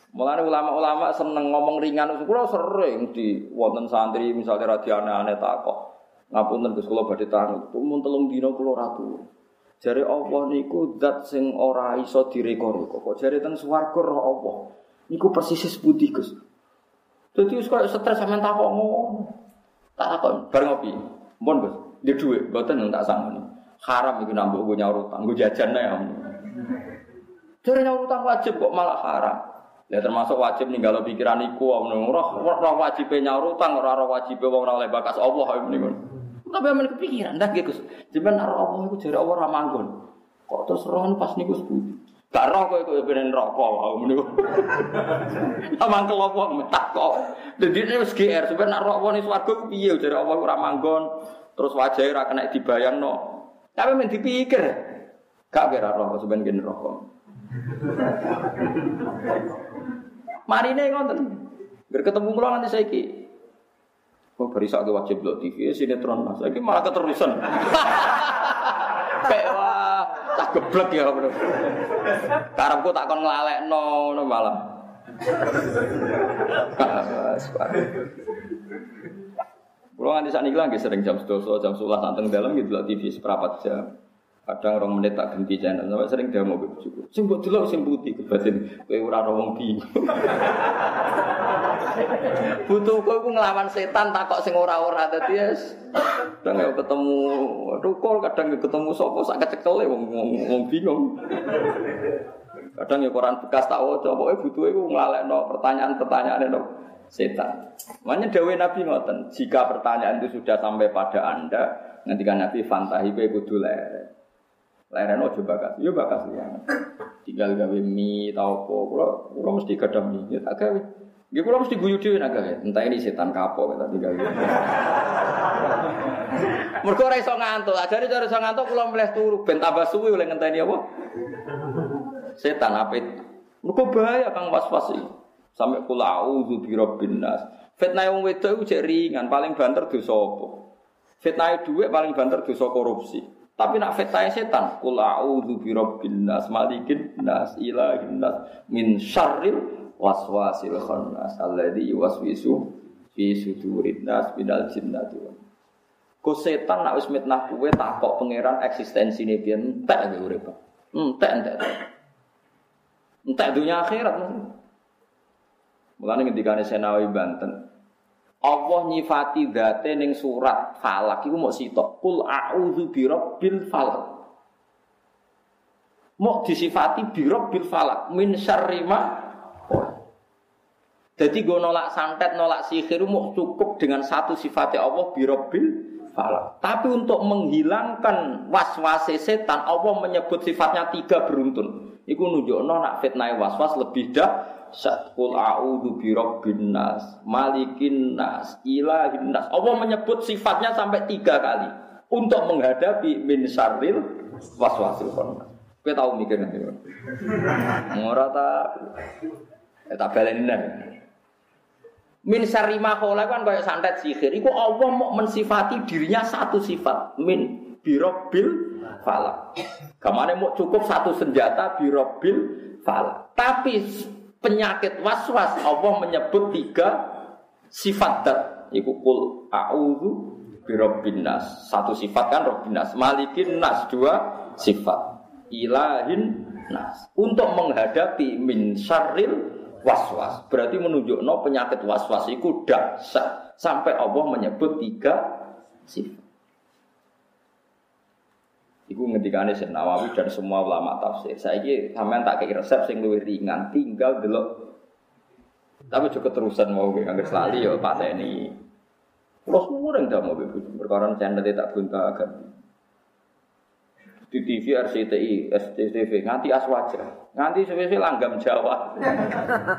Mulane ulama-ulama seneng ngomong ringan, kula sering di wonten santri misalnya radiane aneh takok. Ngapunten Gus kula badhe tangi, mun telung dina kula ratu. Jare Allah niku zat sing ora iso direko-reko. Kok jare teng swarga roh Allah. Niku persis putih Gus. Dadi wis koyo stres sampean tak kok ngono. Tak kok bar ngopi. Mun Gus, di dhuwit mboten tak sangoni. Haram iku nambah gue nyaur utang, gue jajan ya. Jare nyaur utang wajib kok malah haram. Ya termasuk wajib ninggalo pikiran iku ora ora wajib nyaur utang, ora ora wajib wong ora oleh bakas Allah niku. Tapi aman kepikiran, dah gitu. Jadi naruh Allah itu jadi Allah ramanggon. Kok terus rohan pas niku sepundi? Gak roh kok ikut benen rokok wow meniku. (laughs) Amang kelompok metak kok. Jadi ini wis GR sebenarnya roh Allah nih swarga piye jadi Allah ora manggon. Terus wajahnya ora kena dibayangno. Tapi men dipikir. Gak kira roh sebenarnya gini rokok. (laughs) Marine ngoten. Ger ketemu kula nanti saiki. Oh, beri sakit wajib lo TV, ya, sinetron mas. Lagi malah keterusan. (laughs) Kayak wah, tak geblek ya bro. Karepku tak kon ngelalek no, no malah. Kalau nganti saat ini lagi sering jam 12, jam 11 santeng dalam gitu TV seperempat jam. Kadang orang menit tak ganti channel, sampai sering dia mau cukup. Sing buat dulu sing putih kebatin, kue ora wong bingung. (laughs) Butuh kau ngelawan setan tak kok sing ora-ora tadi yes. Kadang ya ketemu rukul, kadang ya ketemu sopo sak kecekel wong wong bingung. Kadang ya koran bekas tak waca, pokoke butuhe ku no pertanyaan-pertanyaan no setan. Makanya dawe Nabi ngoten, jika pertanyaan itu sudah sampai pada Anda, nanti kan Nabi fantahi kowe kudu. Leren ojo bakas, yo bakas ya. Tinggal gawe mie tau apa, kula kula mesti gadah mie, ya tak gawe. Nggih kula mesti guyu dhewe nak gawe. Entah ini setan kapok kita tinggal. (laughs) Mergo ora iso ngantuk, ajare cara iso ngantuk kula mleh turu ben tambah suwi oleh ngenteni apa? Setan apit. Mergo bahaya kang was-was iki. Sampai kula auzu bi rabbin nas. Fitnah wong wedok iku ringan, paling banter dosa apa? Fitnah dhuwit paling banter dosa korupsi. Tapi nak fitnah setan, kul a'udzu bi rabbin nas, malikin nas, ilahin nas, min syarril waswasil khannas alladzi yuwaswisu fi sudurin nas minal jinnati Go setan nak wis mitnah kowe takok pangeran eksistensine piye entek kowe urip. Entek entek. Entek dunia akhirat. Mulane ngendikane Senawi Banten, Allah nyifati date ning surat Falak iku mau sitok. Kul a'udzu birabbil falak. Mau disifati birabbil falak min syarri ma jadi gue nolak santet, nolak sihir mau cukup dengan satu sifatnya Allah birabbil falak. Tapi untuk menghilangkan was-was setan, Allah menyebut sifatnya tiga beruntun. Iku nunjukno nak fitnah was-was lebih dah Satkul a'udhu birabbin nas, malikin nas, ilahin nas. Allah menyebut sifatnya sampai tiga kali untuk menghadapi min syarril waswasil khannas. Tahu mikir nanti. Ora ta eh, tak Min syarri ma kan kayak santet sihir. Iku Allah mau mensifati dirinya satu sifat min birobil falak. Kamane mau cukup satu senjata birobil falak. Tapi penyakit was-was. Allah menyebut tiga sifat dat. Iku kul a'udzu birabbin nas. Satu sifat kan rabbin nas. Malikin nas dua sifat. Ilahin nas. Untuk menghadapi min syarril waswas. Berarti menunjuk no penyakit waswas itu dahsyat sampai Allah menyebut tiga sifat Iku ngendikane Syekh Nawawi dan semua ulama tafsir. Saiki sampean tak kei resep sing luwih ringan, tinggal delok. Tapi juga terusan mau nggak selali ya Pak Teni. Kalau semua yang dah mau begitu, perkara channel tak bunta agak. Di TV RCTI, SCTV, nganti aswaja, nganti sesuai langgam Jawa.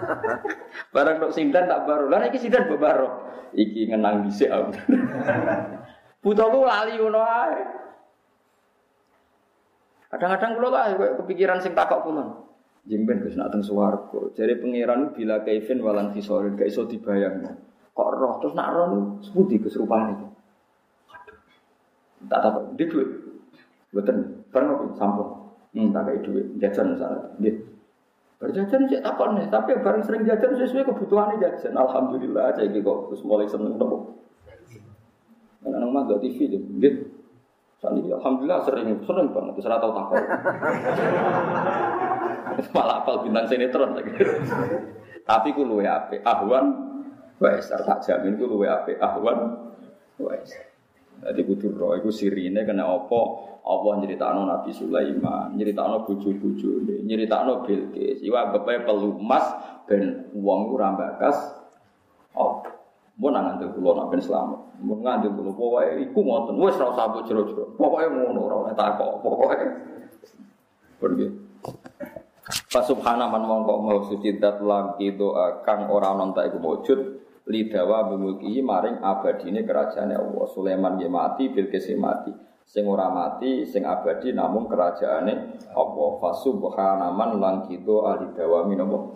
(laughs) Barang dok sindan tak baru, lah iki sindan baru, iki ngenang bisa. (laughs) Butuh lali ngono ae. Kadang-kadang kula lah kepikiran sing takok kula. Jimben Gus nak teng swarga. Jare pangeran bila kaifin walan fisorin gak iso dibayangno. Kok roh terus nak roh seputi Gus rupane. Tak takok di duit. Mboten bareng sampun. Hmm, tak kayak duit jajan misalnya. Nggih. Berjajan sih takon nih, tapi bareng sering jajan sesuai kebutuhannya jajan. Alhamdulillah gitu kok terus mulai seneng nopo. Nang gak TV gitu. Sani alhamdulillah sering sering banget terus tahu takut. (laughs) Malah apal bintang sinetron lagi. Tapi ku luwe ape ahwan wes tak jamin ku luwe ape ahwan wes. Jadi kudu roh iku sirine kena apa Allah nyeritakno Nabi Sulaiman, nyeritakno bojo-bojone, nyeritakno Bilqis. Iku anggape pelumas ben wong ora bakas apa. Mau nang ngandel kulo nak selamat. Mau ngandel kulo pokoke iku ngoten. Wis ora usah mbok jero-jero. Pokoke ngono ora oleh takok. Pokoke. Pergi. Fa subhana man mongko mau suci dat lagi doa kang ora ana tak iku wujud lidawa bimulki maring abadine kerajaan Allah. Sulaiman nggih mati, Bilqis mati. Sing ora mati, sing abadi namung kerajaane Allah. Fa subhana man lang kido alidawa minapa